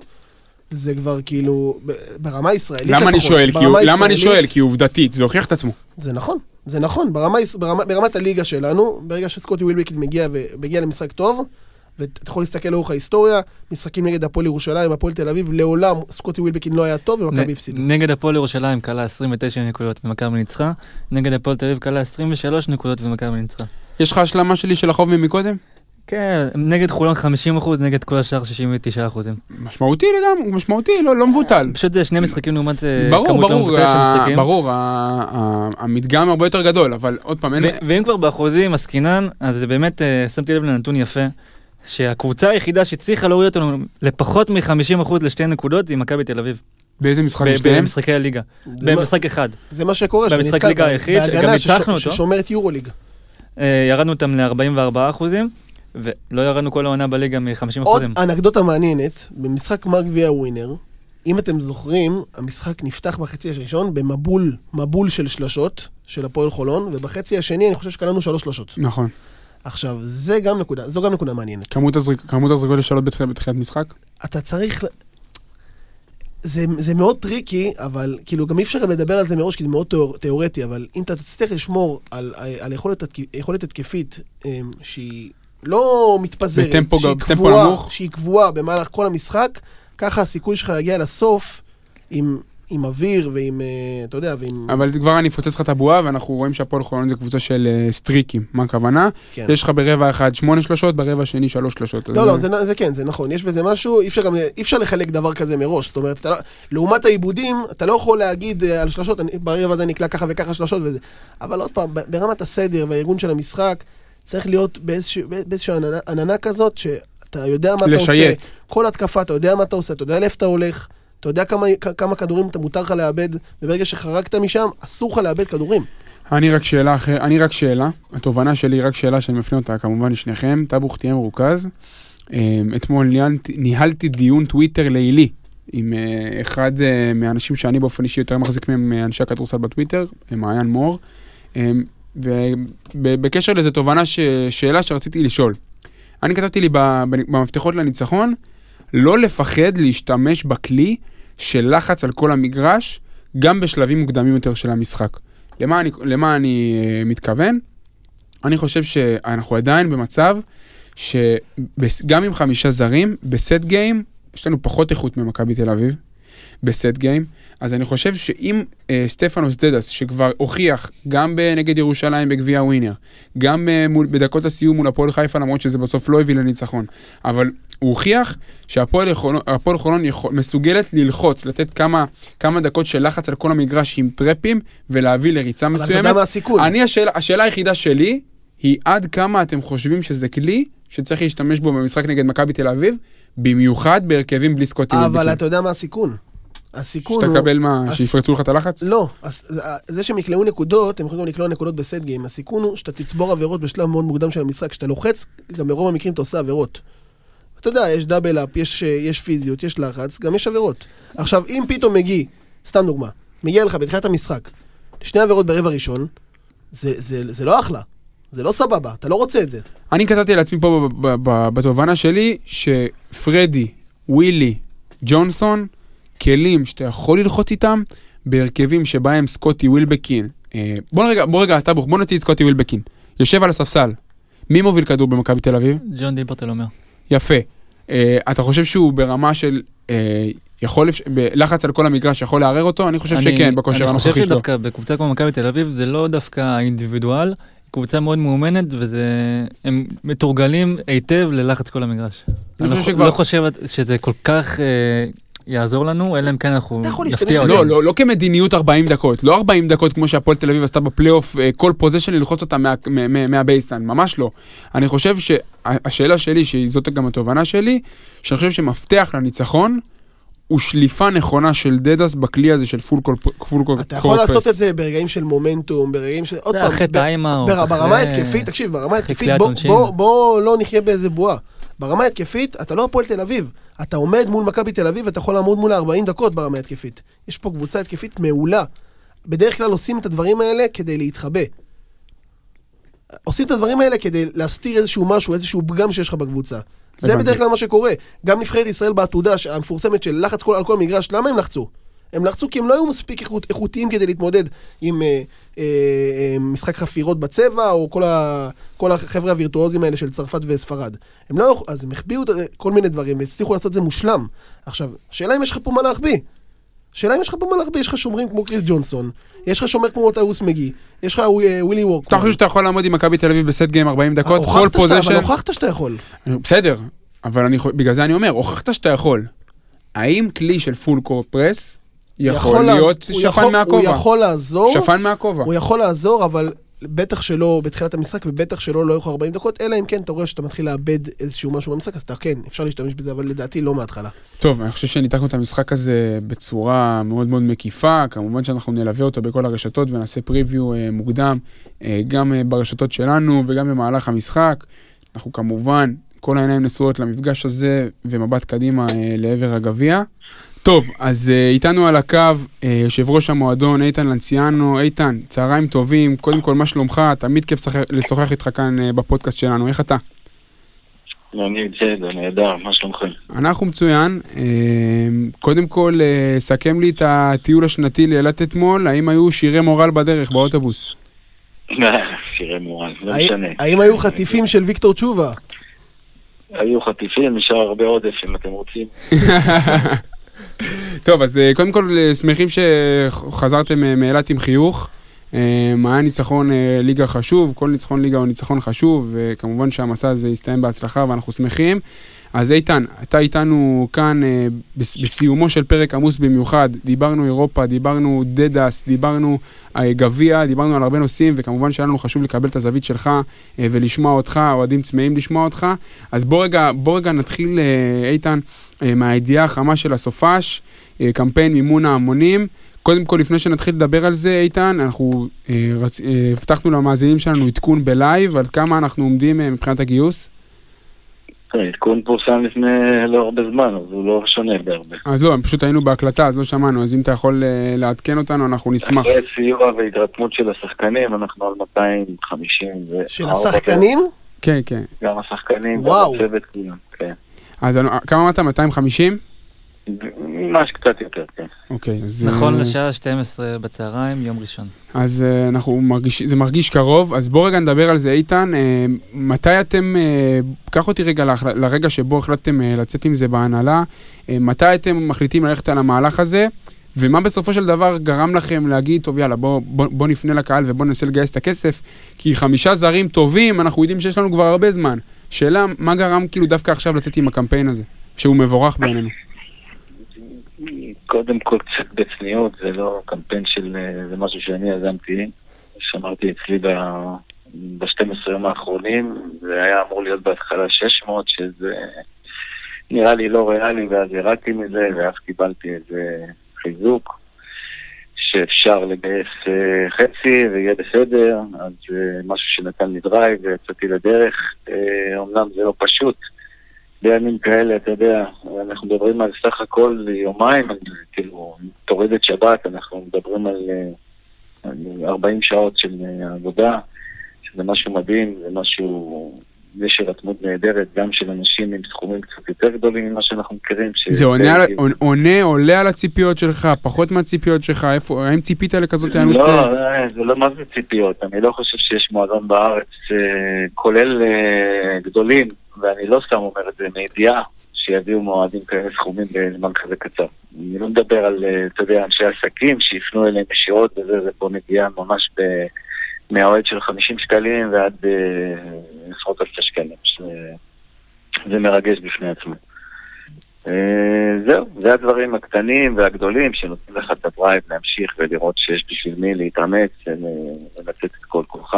זה כבר כאילו, ברמה הישראלית למה אני לפחות, שואל? כי ברמה למה אני שואל? כי עובדתית, זה הוכיח את עצמו. זה נכון, זה נכון. ברמה, ברמה, ברמת הליגה שלנו, ברגע שסקוטי ווילבקין מגיע, מגיע למשחק טוב, ואתה יכול להסתכל לאורך ההיסטוריה, משחקים נגד הפועל ירושלים, הפועל תל אביב, לעולם סקוטי ווילבקין לא היה טוב ומכבי הפסידו. נגד הפועל ירושלים כלה 29 נקודות ומכבי ניצחה, נגד הפועל תל אביב כלה 23 נקודות ומכבי ניצחה. יש לך השלמה שלי של החוב ממקודם? כן, נגד חולון 50 אחוז, נגד כל השאר 69 אחוזים. משמעותי לגמרי, משמעותי, לא, לא מבוטל. פשוט זה שני משחקים לעומת אה, ברור, כמות לא ברור, מבוטלת של ה- משחקים. ברור, ה- המדגם הרבה יותר גדול, אבל עוד פעם, אין... ואם כבר באחוזים עסקינן, אז זה באמת, אה, שמתי לב לנתון יפה, שהקבוצה היחידה שהצליחה להוריד אותנו לפחות מ-50% לשתי נקודות היא מכבי תל אביב. באיזה משחק יש להם? במשחקי הליגה. במשחק אחד. זה מה שקורה, שאתה במשחק נתקל ליגה ב- היחיד, בהגנה ניצחנו אותו. ששומרת יורוליג. אה, ירדנו אותם ל-44 אחוזים, ולא ירדנו כל העונה בליגה מ-50 עוד אחוזים. אנקדוטה מעניינת, במשחק גמר גביע הווינר, אם אתם זוכרים, המשחק נפתח בחצי הראשון במבול, מבול של שלשות של הפועל חולון, ובחצי השני אני חושב שקלענו שלוש שלשות. נכון. עכשיו, זה גם נקודה, זו גם נקודה מעניינת. כמות הזריק- כמות הזריקות לשלשות בתחילת בתחילת משחק? אתה צריך... זה, זה מאוד טריקי, אבל כאילו גם אי אפשר גם לדבר על זה מראש, כי זה מאוד תיאור, תיאורטי, אבל אם אתה תצטרך לשמור על, על יכולת, יכולת התקפית אמ, שהיא לא מתפזרת, בטמפו שהיא קבועה. שהיא קבועה במהלך כל המשחק, ככה הסיכוי שלך להגיע לסוף עם, עם אוויר ועם, אה, אתה יודע, ועם... אבל כבר אני אפוצץ לך את הבועה, ואנחנו רואים שהפועל חולון זה קבוצה של אה, סטריקים. מה הכוונה? כן. יש לך ברבע אחד שמונה שלושות, ברבע השני שלוש שלושות. לא, לא, זה, כן, זה נכון, יש בזה משהו, אי אפשר, גם, אי אפשר לחלק דבר כזה מראש, זאת אומרת, לא, לעומת העיבודים, אתה לא יכול להגיד אה, על שלושות, אני, ברבע הזה נקלע ככה וככה שלושות וזה, אבל עוד פעם, ברמת הסדר והארגון של המשחק, צריך להיות באיזשהו- באיזושהי עננה, עננה כזאת, שאתה יודע מה אתה עושה, לשייט. כל התקפה, אתה יודע מה אתה עושה, אתה יודע לאיפה אתה הולך, אתה יודע כמה, כמה כדורים אתה מותר לך לאבד, וברגע שחרגת משם, אסור לך לאבד כדורים. אני רק שאלה אחרת, אני רק שאלה, התובנה שלי היא רק שאלה שאני מפנה אותה כמובן לשניכם, טבוך תהיה מרוכז. אה, אתמול ניהלתי, ניהלתי דיון טוויטר לילי עם אה, אחד אה, מהאנשים שאני באופן אישי יותר מחזיק מהם, אה, אנשי הכדורסל בטוויטר, אה, מעיין מור. אה, ובקשר לזה תובנה, ש... שאלה שרציתי לשאול. אני כתבתי לי במפתחות לניצחון, לא לפחד להשתמש בכלי של לחץ על כל המגרש, גם בשלבים מוקדמים יותר של המשחק. למה אני, למה אני אה, מתכוון? אני חושב שאנחנו עדיין במצב שגם עם חמישה זרים, בסט גיים, יש לנו פחות איכות ממכבי תל אביב, ב set game. אז אני חושב שאם אה, סטפנוס דדס, שכבר הוכיח גם נגד ירושלים בגביע ווינר, גם אה, מול, בדקות הסיום מול הפועל חיפה, למרות שזה בסוף לא הביא לניצחון, אבל הוא הוכיח שהפועל חולון- יכול- מסוגלת ללחוץ, לתת כמה, כמה דקות של לחץ על כל המגרש עם טרפים, ולהביא לריצה אבל אתה מסוימת. יודע מה הסיכון? אני, השאלה, השאלה היחידה שלי, היא עד כמה אתם חושבים שזה כלי שצריך להשתמש בו במשחק נגד מכבי תל אביב, במיוחד בהרכבים בלי סקוטי אבל. אתה יודע מה הסיכון? הסיכון הוא... תקבל מה, הס- שיפרצו לך את הלחץ? לא, זה- זה שהם יקלעו נקודות, הם יכולים גם לקלוע נקודות בסט גיים. הסיכון הוא שאתה תצבור עבירות בשלב מאוד מוקדם של המשחק. כשאתה לוחץ, גם ברוב המקרים אתה עושה עבירות. אתה יודע, יש דאבל אפ, יש, אה, יש פיזיות, יש לחץ, גם יש עבירות. עכשיו, אם פתאום מגיע, סתם דוגמה, מגיע לך בתחילת המשחק, שני עבירות ברבע ראשון, זה, זה, זה לא אחלה. זה לא סבבה, אתה לא רוצה את זה. אני כתבתי לעצמי פה בתובנה שלי, שפרדי, ווילי, ג'ונסון, כלים שאתה יכול ללחוץ איתם בהרכבים שבהם סקוטי ווילבקין. אה, בוא רגע, בוא רגע, טאבוך, בוא נוציא את סקוטי ווילבקין. יושב על הספסל. מי מוביל כדור במכבי תל אביב? ג'ון די ברטולומר. יפה. אה, אתה חושב שהוא ברמה של אה, יכול, בלחץ על כל המגרש יכול לערער אותו? אני חושב אני- שכן, בכושר אני הנוכחי חושב שלו. שדווקא בקבוצה כמו מכבי תל אביב זה לא דווקא האינדיבידואל, קבוצה מאוד מאומנת והם מתורגלים היטב ללחץ כל המגרש. אני אני חושב לא שכבר- לא חושב שזה כל כך אה, יעזור לנו, אלא אם כן אנחנו נפתיע בזה. אותם. לא, לא, לא כמדיניות 40 דקות, לא 40 דקות כמו שהפועל תל אביב עשתה בפלייאוף, אה, כל possession ללחוץ אותה מה- מה- מה- מה baseline, ממש לא. אני חושב שהשאלה שלי, שזאת גם התובנה שלי, שאני חושב שמפתח לניצחון הוא שליפה נכונה של דדס בכלי הזה של full court full court אתה יכול לעשות את זה ברגעים של מומנטום, ברגעים של... עוד פעם, אחרי טיימאוט, בר- ברמה ההתקפית, תקשיב, ברמה ההתקפית, קליעת בוא- לא נחיה באיזה בועה. ברמה ההתקפית, אתה לא הפועל תל אביב. אתה עומד מול מכבי תל אביב, ואתה יכול לעמוד מולה 40 דקות ברמה ההתקפית. יש פה קבוצה התקפית מעולה. בדרך כלל עושים את הדברים האלה כדי להתחבא. עושים את הדברים האלה כדי להסתיר איזשהו משהו, איזשהו פגם שיש לך בקבוצה. זה. בדרך כלל מה שקורה. גם נבחרת ישראל בעתודה המפורסמת של לחץ כל, על כל מגרש, למה הם לחצו? הם לחצו כי הם לא היו מספיק איכות, איכותיים כדי להתמודד עם אה, אה, אה, משחק חפירות בצבע, או כל, ה, כל החבר'ה הווירטואוזים האלה של צרפת וספרד. הם לא, אז הם החביאו כל מיני דברים, והצליחו לעשות את זה מושלם. עכשיו, השאלה אם יש לך פה מה להחביא. השאלה אם יש לך פה מה להחביא, יש לך שומרים כמו קריס ג'ונסון, יש לך שומר כמו מוטאוס מגי, יש לך אה, ווילי וורק. אתה חושב שאתה יכול לעמוד עם מכבי תל אביב ב set game 40 דקות, כל הוכחת שאתה, אבל possession? הוכחת שאתה יכול. בסדר, אבל בגלל זה אני אומר, הוכחת שאתה יכול. האם כלי של פול קור פרס יכול להיות שפן יכול- הוא מהכובע? יכול לעזור. שפן מהכובע. הוא יכול לעזור, אבל בטח שלא בתחילת המשחק, ובטח שלא לאורך 40 דקות, אלא אם כן אתה רואה שאתה מתחיל לאבד איזשהו משהו במשחק, אז אתה כן, אפשר להשתמש בזה, אבל לדעתי לא מההתחלה. טוב, אני חושב שניתחנו את המשחק הזה בצורה מאוד מאוד מקיפה, כמובן שאנחנו נלווה אותו בכל הרשתות ונעשה פריוויו אה, מוקדם, אה, גם אה, ברשתות שלנו וגם במהלך המשחק. אנחנו כמובן, כל העיניים נשואות למפגש הזה ומבט קדימה לעבר הגביע. טוב, אז אה, איתנו על הקו אה, יושב ראש המועדון איתן לנציאנו. איתן, צהריים טובים, קודם כל מה שלומך? תמיד כיף לשוחח איתך כאן אה, בפודקאסט שלנו, איך אתה? אני בסדר, נהדר, מה שלומכם? אנחנו מצוין. קודם כל, סכם לי את הטיול השנתי לאילת אתמול, האם היו שירי מורל בדרך באוטובוס? שירי מורל, לא משנה. האם היו חטיפים של ויקטור תשובה? היו חטיפים, נשאר הרבה עודף אם אתם רוצים. טוב, אז אה, קודם כל, אה, שמחים שחזרתם אה, מאילת עם חיוך. אה, היה ניצחון אה, ליגה חשוב, כל ניצחון ליגה הוא ניצחון חשוב, וכמובן שהמסע הזה יסתיים בהצלחה ואנחנו שמחים. אז איתן, אתה איתנו כאן אה, בס- בסיומו של פרק עמוס במיוחד, דיברנו אירופה, דיברנו דדס, דיברנו גביע, דיברנו על הרבה נושאים, וכמובן שהיה לנו חשוב לקבל את הזווית שלך ולשמוע אותך, אוהדים צמאים לשמוע אותך. אז בוא רגע, בוא רגע נתחיל, איתן, מהידיעה החמה של הסופש, קמפיין מימון ההמונים. קודם כל, לפני שנתחיל לדבר על זה, איתן, אנחנו אה, רצ... אה, הבטחנו למאזינים שלנו עדכון בלייב, על כמה אנחנו עומדים אה, מבחינת הגיוס. כן, עדכון פורסם לפני לא הרבה זמן, אז הוא לא שונה בהרבה. אז לא, פשוט היינו בהקלטה, אז לא שמענו, אז אם אתה יכול אה, לעדכן אותנו, אנחנו נשמח. אחרי סיוע והתרתמות של השחקנים, אנחנו על 250 ו... של השחקנים? כן, כן. גם השחקנים. גם הצוות, כולם, כן. אז כמה אמרת? 250? ממש קצת יותר, כן. אוקיי, אז... נכון אה, לשעה 12 בצהריים, יום ראשון. אז אה, אנחנו מרגיש, זה מרגיש קרוב, אז בוא רגע נדבר על זה, איתן. אה, מתי אתם, אה, קח אותי רגע לח- לרגע שבו החלטתם אה, לצאת עם זה בהנהלה, אה, מתי אתם מחליטים ללכת על המהלך הזה, ומה בסופו של דבר גרם לכם להגיד, טוב יאללה, בוא, בוא, בוא נפנה לקהל ובוא ננסה לגייס את הכסף, כי חמישה זרים טובים, אנחנו יודעים שיש לנו כבר הרבה זמן. שאלה, מה גרם כאילו דווקא עכשיו לצאת עם הקמפיין הזה? שהוא מבורך בעינינו. קודם כל קצת בצניעות, זה לא קמפיין של... אה, זה משהו שאני יזמתי, שמרתי אצלי ב-12 יום האחרונים, זה היה אמור להיות בהתחלה 600, שזה נראה לי לא ריאלי, ואז ירדתי מזה, ואז קיבלתי איזה חיזוק, שאפשר לגייס אה, חצי ויהיה בסדר, אז אה, משהו שנתן לי drive ויצאתי לדרך. אומנם זה לא פשוט. בימים כאלה, אתה יודע, אנחנו מדברים על סך הכל יומיים, כאילו, תוריד את שבת, אנחנו מדברים על, אה, על 40 שעות של אה, עבודה, שזה משהו מדהים, זה משהו, יש הירתמות נהדרת, גם של אנשים עם סכומים קצת יותר גדולים ממה שאנחנו מכירים. ש- זה עונה, על- כאילו- עונה, עולה על הציפיות שלך, פחות מהציפיות שלך, איפה, האם ציפית לכזאת הענות? לא, אה, זה לא מה זה ציפיות. אני לא חושב שיש מועדון בארץ, אה, כולל אה, גדולים, ואני לא סתם אומר את זה מידיעה, שיביאו מועדים כאלה סכומים בזמן כזה קצר. אני לא מדבר על, אתה יודע, אנשי עסקים שיפנו אליהם ישירות וזה, זה פה נגיעה ממש ב... מהאוהד של 50 שקלים ועד אה, עשרות אלפי שקלים. זה מרגש בפני עצמו. אה, זהו, זה הדברים הקטנים והגדולים שנותנים לך את הדרייב להמשיך ולראות שיש בשביל מי להתאמץ ול- ולתת את כל כולך,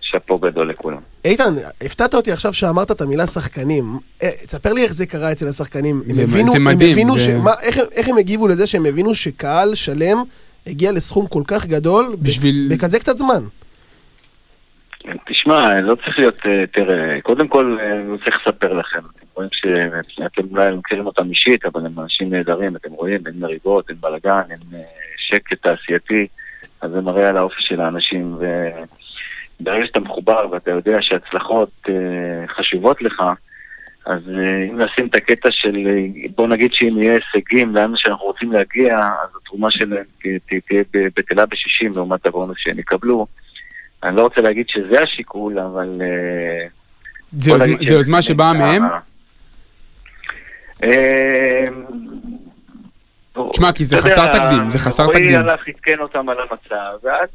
ושאפו גדול לכולם. איתן, הפתעת אותי עכשיו שאמרת את המילה שחקנים. אה, תספר לי איך זה קרה אצל השחקנים. הם זה- הבינו- זה הם מדהים, הבינו זה- איך הם- איך הם הגיבו לזה שהם הבינו שקהל שלם הגיע לסכום כל כך גדול בשביל- בכזה קצת זמן? תשמע, לא צריך להיות, אה, תראה, קודם כל, אה, אני צריך לספר לכם. אתם רואים שאתם אולי מכירים אותם אישית, אבל הם אנשים נהדרים, אתם רואים, אין מריבות, אין בלאגן, אין אה, שקט תעשייתי, אז זה מראה על האופי של האנשים, וברגע שאתה מחובר ואתה יודע שהצלחות חשובות לך, אז אה, אם נשים את הקטע של, אה, בוא נגיד שאם יהיה הישגים לאן שאנחנו רוצים להגיע, אז התרומה שלהם תהיה ב- בטלה ב-60 לעומת הבונוס שהם יקבלו. אני לא רוצה להגיד שזה השיקול, אבל... אה, זה יוזמה- שבאה מהם? תשמע, כי זה חסר תקדים, זה חסר רועי תקדים. הלך, עדכן אותם על המצב, ואז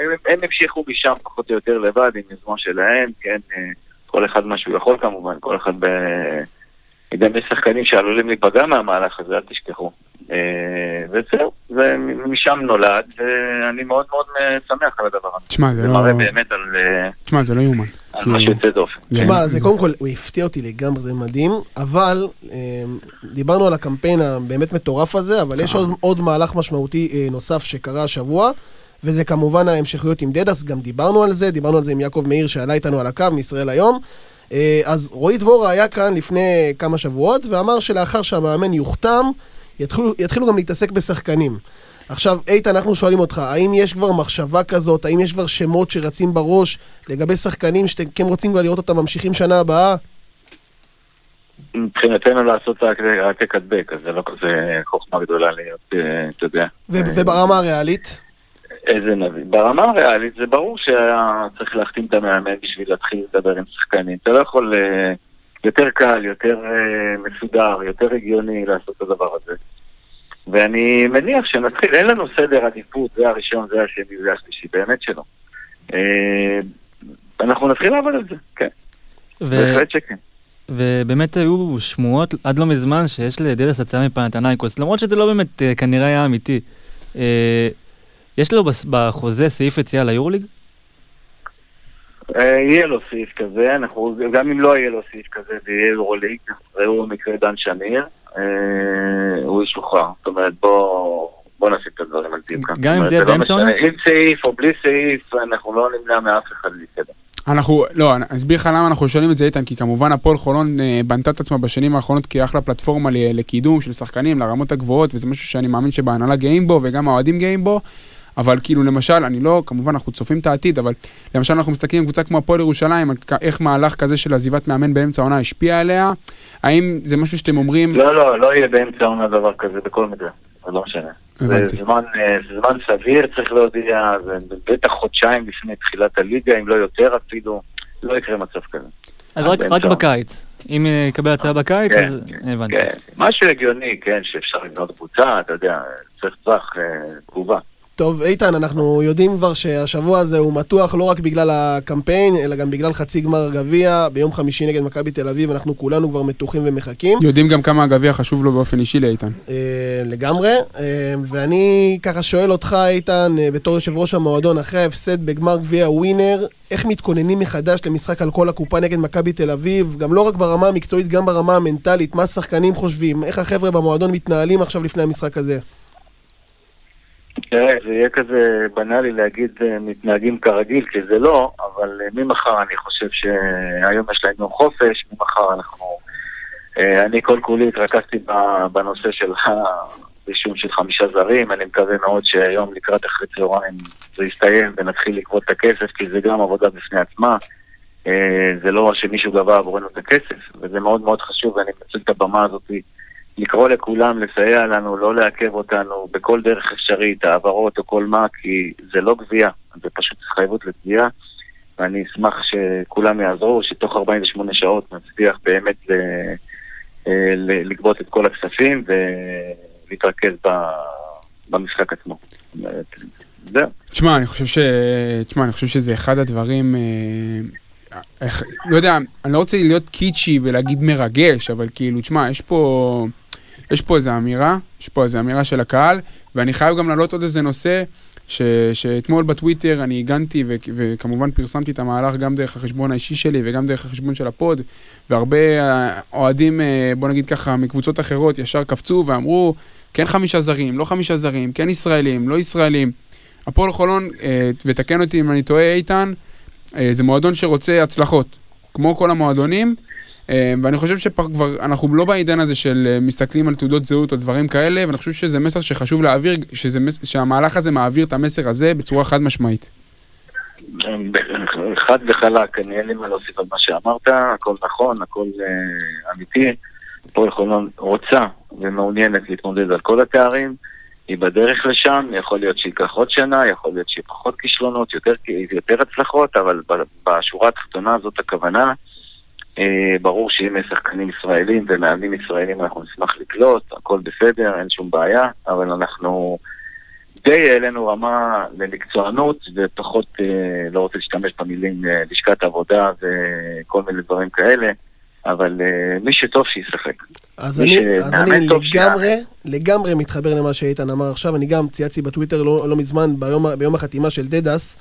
הם- המשיכו משם פחות או יותר לבד, עם יוזמה שלהם, כן, כל אחד מה שהוא יכול כמובן, כל אחד ב... גם יש שחקנים שעלולים להיפגע מהמהלך הזה, אל תשכחו. אה, וזהו, זה משם נולד, ואני מאוד מאוד שמח על הדבר הזה. תשמע, זה זה לא... מראה באמת על אה, תשמע, זה לא יאומן. על כאילו, משהו יוצא דופן. זה- תשמע, זה קודם כל, הוא הפתיע אותי לגמרי, זה מדהים, אבל אה, דיברנו על הקמפיין הבאמת מטורף הזה, אבל יש עוד, עוד מהלך משמעותי נוסף שקרה השבוע, וזה כמובן ההמשכיות עם דדס, גם דיברנו על זה, דיברנו על זה עם יעקב מאיר שעלה איתנו על הקו מישראל היום. אה, אז רועי דבורה היה כאן לפני כמה שבועות, ואמר שלאחר שהמאמן יוחתם, יתחילו, יתחילו גם להתעסק בשחקנים. עכשיו, איתן, אנחנו שואלים אותך, האם יש כבר מחשבה כזאת, האם יש כבר שמות שרצים בראש לגבי שחקנים שאתם כן רוצים כבר לראות אותם ממשיכים שנה הבאה? מבחינתנו לעשות העתק- הדבק, אז זה לא כזה חוכמה גדולה להיות, אה, אתה יודע. וברמה הריאלית? איזה נביא. ברמה הריאלית זה ברור שצריך להחתים את המאמן בשביל להתחיל לדבר עם שחקנים. אתה לא יכול... אה, יותר קל, יותר אה, מסודר, יותר הגיוני לעשות את הדבר הזה. ואני מניח שנתחיל, אין לנו סדר עדיפות, זה הראשון, זה השני, זה השלישי, באמת שלא. אה, אנחנו נתחיל לעבוד על זה, כן, ו- בהחלט שכן. ובאמת היו שמועות עד לא מזמן שיש לדדס הצעה מפנתנייקוס, למרות שזה לא באמת אה, כנראה היה אמיתי. יש לו בחוזה סעיף יציאה ליורוליג? אה, יהיה לו סעיף כזה, אנחנו, גם אם לא יהיה לו סעיף כזה ויהיה יורוליג, ראו במקרה דן שמיר, אה, הוא ישוחרר. זאת אומרת, בוא, בוא נשים את הדברים על דיוקם. גם אם זה יהיה לא באמצע משנה, העונה? עם סעיף או בלי סעיף, אנחנו לא נמנע מאף אחד להתקדם. אנחנו, לא, אני אסביר לך למה אנחנו שואלים את זה, איתן, כי כמובן הפועל חולון אה, בנתה את עצמה בשנים האחרונות כאחלה פלטפורמה לקידום של שחקנים לרמות הגבוהות, וזה משהו שאני מאמין שבהנהלה גאים בו, וגם האוהדים גאים בו, אבל כאילו למשל, אני לא, כמובן אנחנו צופים את העתיד, אבל למשל אנחנו מסתכלים על קבוצה כמו הפועל ירושלים, איך מהלך כזה של עזיבת מאמן באמצע העונה השפיע עליה, האם זה משהו שאתם אומרים, לא, לא, לא יהיה באמצע העונה דבר כזה בכל מקרה, זה לא משנה. הבנתי. זה זמן, אה, זה זמן סביר, צריך להודיע, זה בטח חודשיים לפני תחילת הליגה, אם לא יותר אפילו, לא יקרה מצב כזה. אז אה, רק, רק. בקיץ. אם אה, יקבל הצעה בקיץ, כן, אז כן, הבנתי. כן, משהו הגיוני, כן, שאפשר לבנות קבוצה, אתה יודע, צריך טווח אה, תגובה. טוב, איתן, אנחנו יודעים כבר שהשבוע הזה הוא מתוח לא רק בגלל הקמפיין, אלא גם בגלל חצי גמר גביע ביום חמישי נגד מכבי תל אביב, אנחנו כולנו כבר מתוחים ומחכים. יודעים גם כמה הגביע חשוב לו באופן אישי לאיתן. אה, לגמרי, אה, ואני ככה שואל אותך, איתן, אה, בתור יושב ראש המועדון, אחרי ההפסד בגמר גביע ווינר, איך מתכוננים מחדש למשחק על כל הקופה נגד מכבי תל אביב, גם לא רק ברמה המקצועית, גם ברמה המנטלית, מה השחקנים חושבים, איך החבר'ה במועדון מתנהלים עכשיו לפני המשחק הזה? תראה, זה יהיה כזה בנאלי להגיד אה, מתנהגים כרגיל, כי זה לא, אבל אה, ממחר אני חושב שהיום יש להם יום חופש, ממחר אנחנו... אה, אני כל כולי התרכזתי בנושא של הרישום של חמישה זרים, אני מקווה מאוד שהיום לקראת אחרי צהריים זה יסתיים ונתחיל לגבות את הכסף, כי זה גם עבודה בפני עצמה. זה לא שמישהו גבה עבורנו את הכסף, וזה מאוד מאוד חשוב, ואני מנצל את הבמה הזאת לקרוא לכולם לסייע לנו, לא לעכב אותנו בכל דרך אפשרית, העברות או כל מה, כי זה לא גבייה, זה פשוט התחייבות לתביעה, ואני אשמח שכולם יעזרו, שתוך 48 שעות נצליח באמת ל, אה, ל, לגבות את כל הכספים ולהתרכז ב, במשחק עצמו. תשמע, אני חושב ש... תשמע, אני חושב שזה אחד הדברים... אה, איך, לא יודע, אני לא רוצה להיות קיצ'י ולהגיד מרגש, אבל כאילו, תשמע, יש פה... יש פה איזו אמירה, יש פה איזו אמירה של הקהל, ואני חייב גם להעלות עוד איזה נושא, ש, שאתמול בטוויטר אני הגנתי, ו, וכמובן פרסמתי את המהלך גם דרך החשבון האישי שלי וגם דרך החשבון של הפוד, והרבה אה, אוהדים, אה, בוא נגיד ככה, מקבוצות אחרות ישר קפצו ואמרו, כן חמישה זרים, לא חמישה זרים, כן ישראלים, לא ישראלים. הפועל חולון, אה, ותקן אותי אם אני טועה, איתן, זה מועדון שרוצה הצלחות, כמו כל המועדונים, ואני חושב שכבר אנחנו לא בעידן הזה של אה, מסתכלים על תעודות זהות או דברים כאלה, ואני חושב שזה מסר שחשוב להעביר, שזה, שהמהלך הזה מעביר את המסר הזה בצורה חד משמעית. חד וחלק, אני אין לי מה להוסיף על מה שאמרת, הכל נכון, הכל אה, אמיתי. הפועל חולון רוצה ומעוניינת להתמודד על כל התארים, היא בדרך לשם, יכול להיות שייקח עוד שנה, יכול להיות שיהיה פחות כישלונות, יותר, יותר הצלחות, אבל בשורה התחתונה זאת הכוונה. אה, ברור שאם יש שחקנים ישראלים ומאמנים ישראלים אנחנו נשמח לקלוט, הכל בסדר, אין שום בעיה, אבל אנחנו די העלינו רמה למקצוענות ופחות, אה, לא רוצה להשתמש במילים אה, לשכת עבודה וכל מיני דברים כאלה, אבל אה, מי שטוב שישחק. אז אני, אז אני לגמרי, לגמרי מתחבר למה שאיתן אמר עכשיו. אני גם צייצתי בטוויטר לא, לא מזמן, ביום, ביום החתימה של דדס,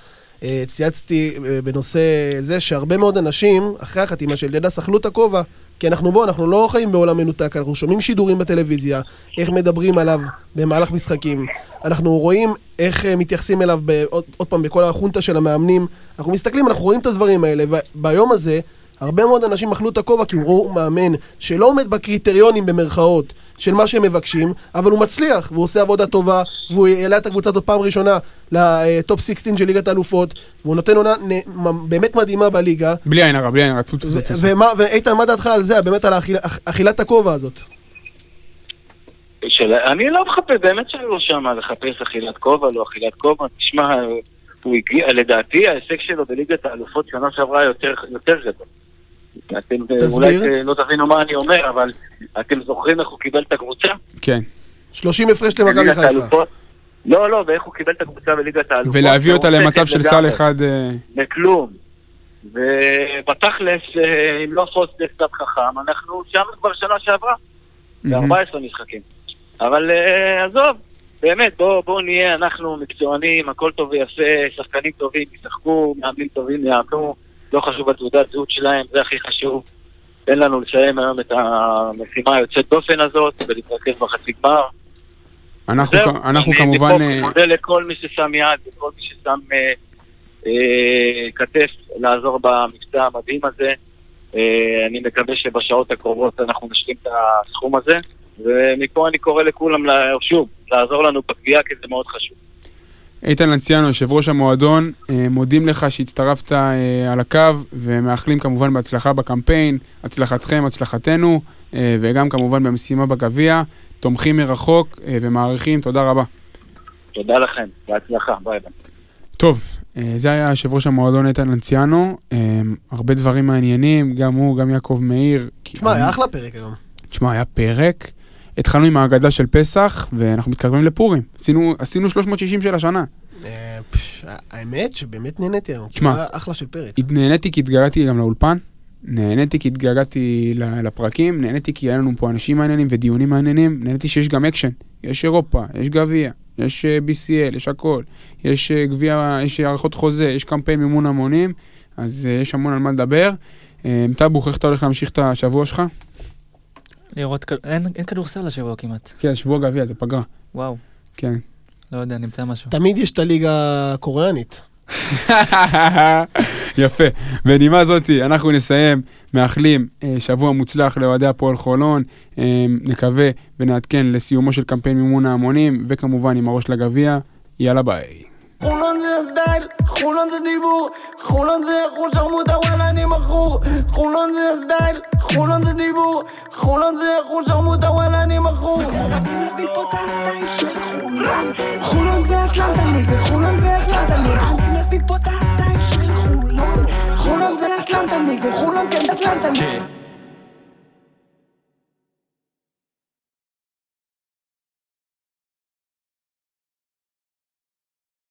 צייצתי אה, בנושא זה שהרבה מאוד אנשים, אחרי החתימה של דדס, אכלו את הכובע. כי אנחנו בוא, אנחנו לא חיים בעולם מנותק, אנחנו שומעים שידורים בטלוויזיה, איך מדברים עליו במהלך משחקים. אנחנו רואים איך אה, מתייחסים אליו, עוד, עוד פעם, בכל החונטה של המאמנים. אנחנו מסתכלים, אנחנו רואים את הדברים האלה, וביום הזה, הרבה מאוד אנשים אכלו את הכובע כי הוא ראו מאמן שלא עומד בקריטריונים במרכאות של מה שהם מבקשים, אבל הוא מצליח, והוא עושה עבודה טובה, והוא העלה את הקבוצה הזאת פעם ראשונה לטופ 16 של ליגת האלופות, והוא נותן עונה נ- באמת מדהימה בליגה. בלי עין הרע, בלי עין הרע, ואיתן, מה דעתך על זה, באמת על האכיל- אכ- אכילת הכובע הזאת? של... אני לא מחפש, באמת שאני לא שם לחפש אכילת כובע, לא אכילת כובע. תשמע, הוא הגיע, לדעתי ההישג שלו בליגת האלופות שנה שעברה יותר, יותר גדול. אתם אה, תסביר. אולי אה, לא תבינו מה אני אומר, אבל אתם זוכרים איך הוא קיבל את הקבוצה? כן. 30 הפרש למכבי חיפה. לא, לא, ואיך הוא קיבל את הקבוצה בליגת האלופות. ולהביא אותה למצב של סל. אחד... אה, לכלום. ובתכלס, אם לא פוסט קצת חכם, אנחנו שם כבר שנה שעברה. מהמם. ב-14 משחקים. אבל עזוב, באמת, בואו בוא נהיה אנחנו מקצוענים, הכל טוב ויפה, שחקנים טובים ישחקו, מאמנים טובים יאמנו, לא חשוב התעודת זהות שלהם, זה הכי חשוב. תן לנו לסיים היום את המשימה היוצאת דופן הזאת ולהתרכז בחצי גמר. אנחנו זהו, כ- אנחנו אני כמובן... מפה אה, מודה לכל מי ששם יד וכל מי ששם אה, אה, כתף לעזור במבצע המדהים הזה. אה, אני מקווה שבשעות הקרובות אנחנו נשלים את הסכום הזה, ומפה אני קורא לכולם, שוב, לעזור לנו בגבייה כי זה מאוד חשוב. איתן לנציאנו, יושב ראש המועדון, אה, מודים לך שהצטרפת אה, על הקו, ומאחלים כמובן בהצלחה בקמפיין, הצלחתכם, הצלחתנו, אה, וגם כמובן במשימה בגביע. תומכים מרחוק ומעריכים, תודה רבה. תודה לכם, בהצלחה, ביי ביי. טוב, זה היה יושב ראש המועדון איתן לנציאנו, הרבה דברים מעניינים, גם הוא, גם יעקב מאיר. תשמע, היה אחלה פרק היום. תשמע, היה פרק. התחלנו עם ההגדה של פסח, ואנחנו מתקרבים לפורים. עשינו, עשינו 360 של השנה. אה, האמת שבאמת נהניתי היום. תשמע. אחלה של פרק. נהניתי כי התגעגעתי גם לאולפן, נהניתי כי התגעגעתי לפרקים, נהניתי כי היה לנו פה אנשים מעניינים ודיונים מעניינים, נהניתי שיש גם אקשן, יש אירופה, יש גביע, יש אה, BCL, יש הכל, יש אה, גביע, יש הערכות חוזה, יש קמפיין מימון המונים, אז יש המון על מה לדבר. טאבוך, איך אתה הולך להמשיך את השבוע שלך? לראות, אין אין כדורסל השבוע כמעט. כן, שבוע גביע, זה פגרה. וואו, כן. לא יודע, נמצא משהו. תמיד יש את הליגה הקוריאנית. יפה. בנימה זאתי, אנחנו נסיים, מאחלים אה, שבוע מוצלח לאוהדי הפועל חולון, אה, נקווה ונעדכן לסיומו של קמפיין מימון ההמונים, וכמובן עם הראש לגביע, יאללה ביי. חולון זה הסטייל, חולון זה דיבור, חולון זה חול שרמוטה וואלה אני מכור. חולון זה הסטייל, חולון זה דיבור, חולון זה חול שרמוטה וואלה אני מכור. אני מביא פה את הסטייל של חולון. חולון זה אטלנטה חולון זה אטלנטה אני מביא פה את הסטייל של חולון. חולון זה אטלנטה חולון כן אטלנטה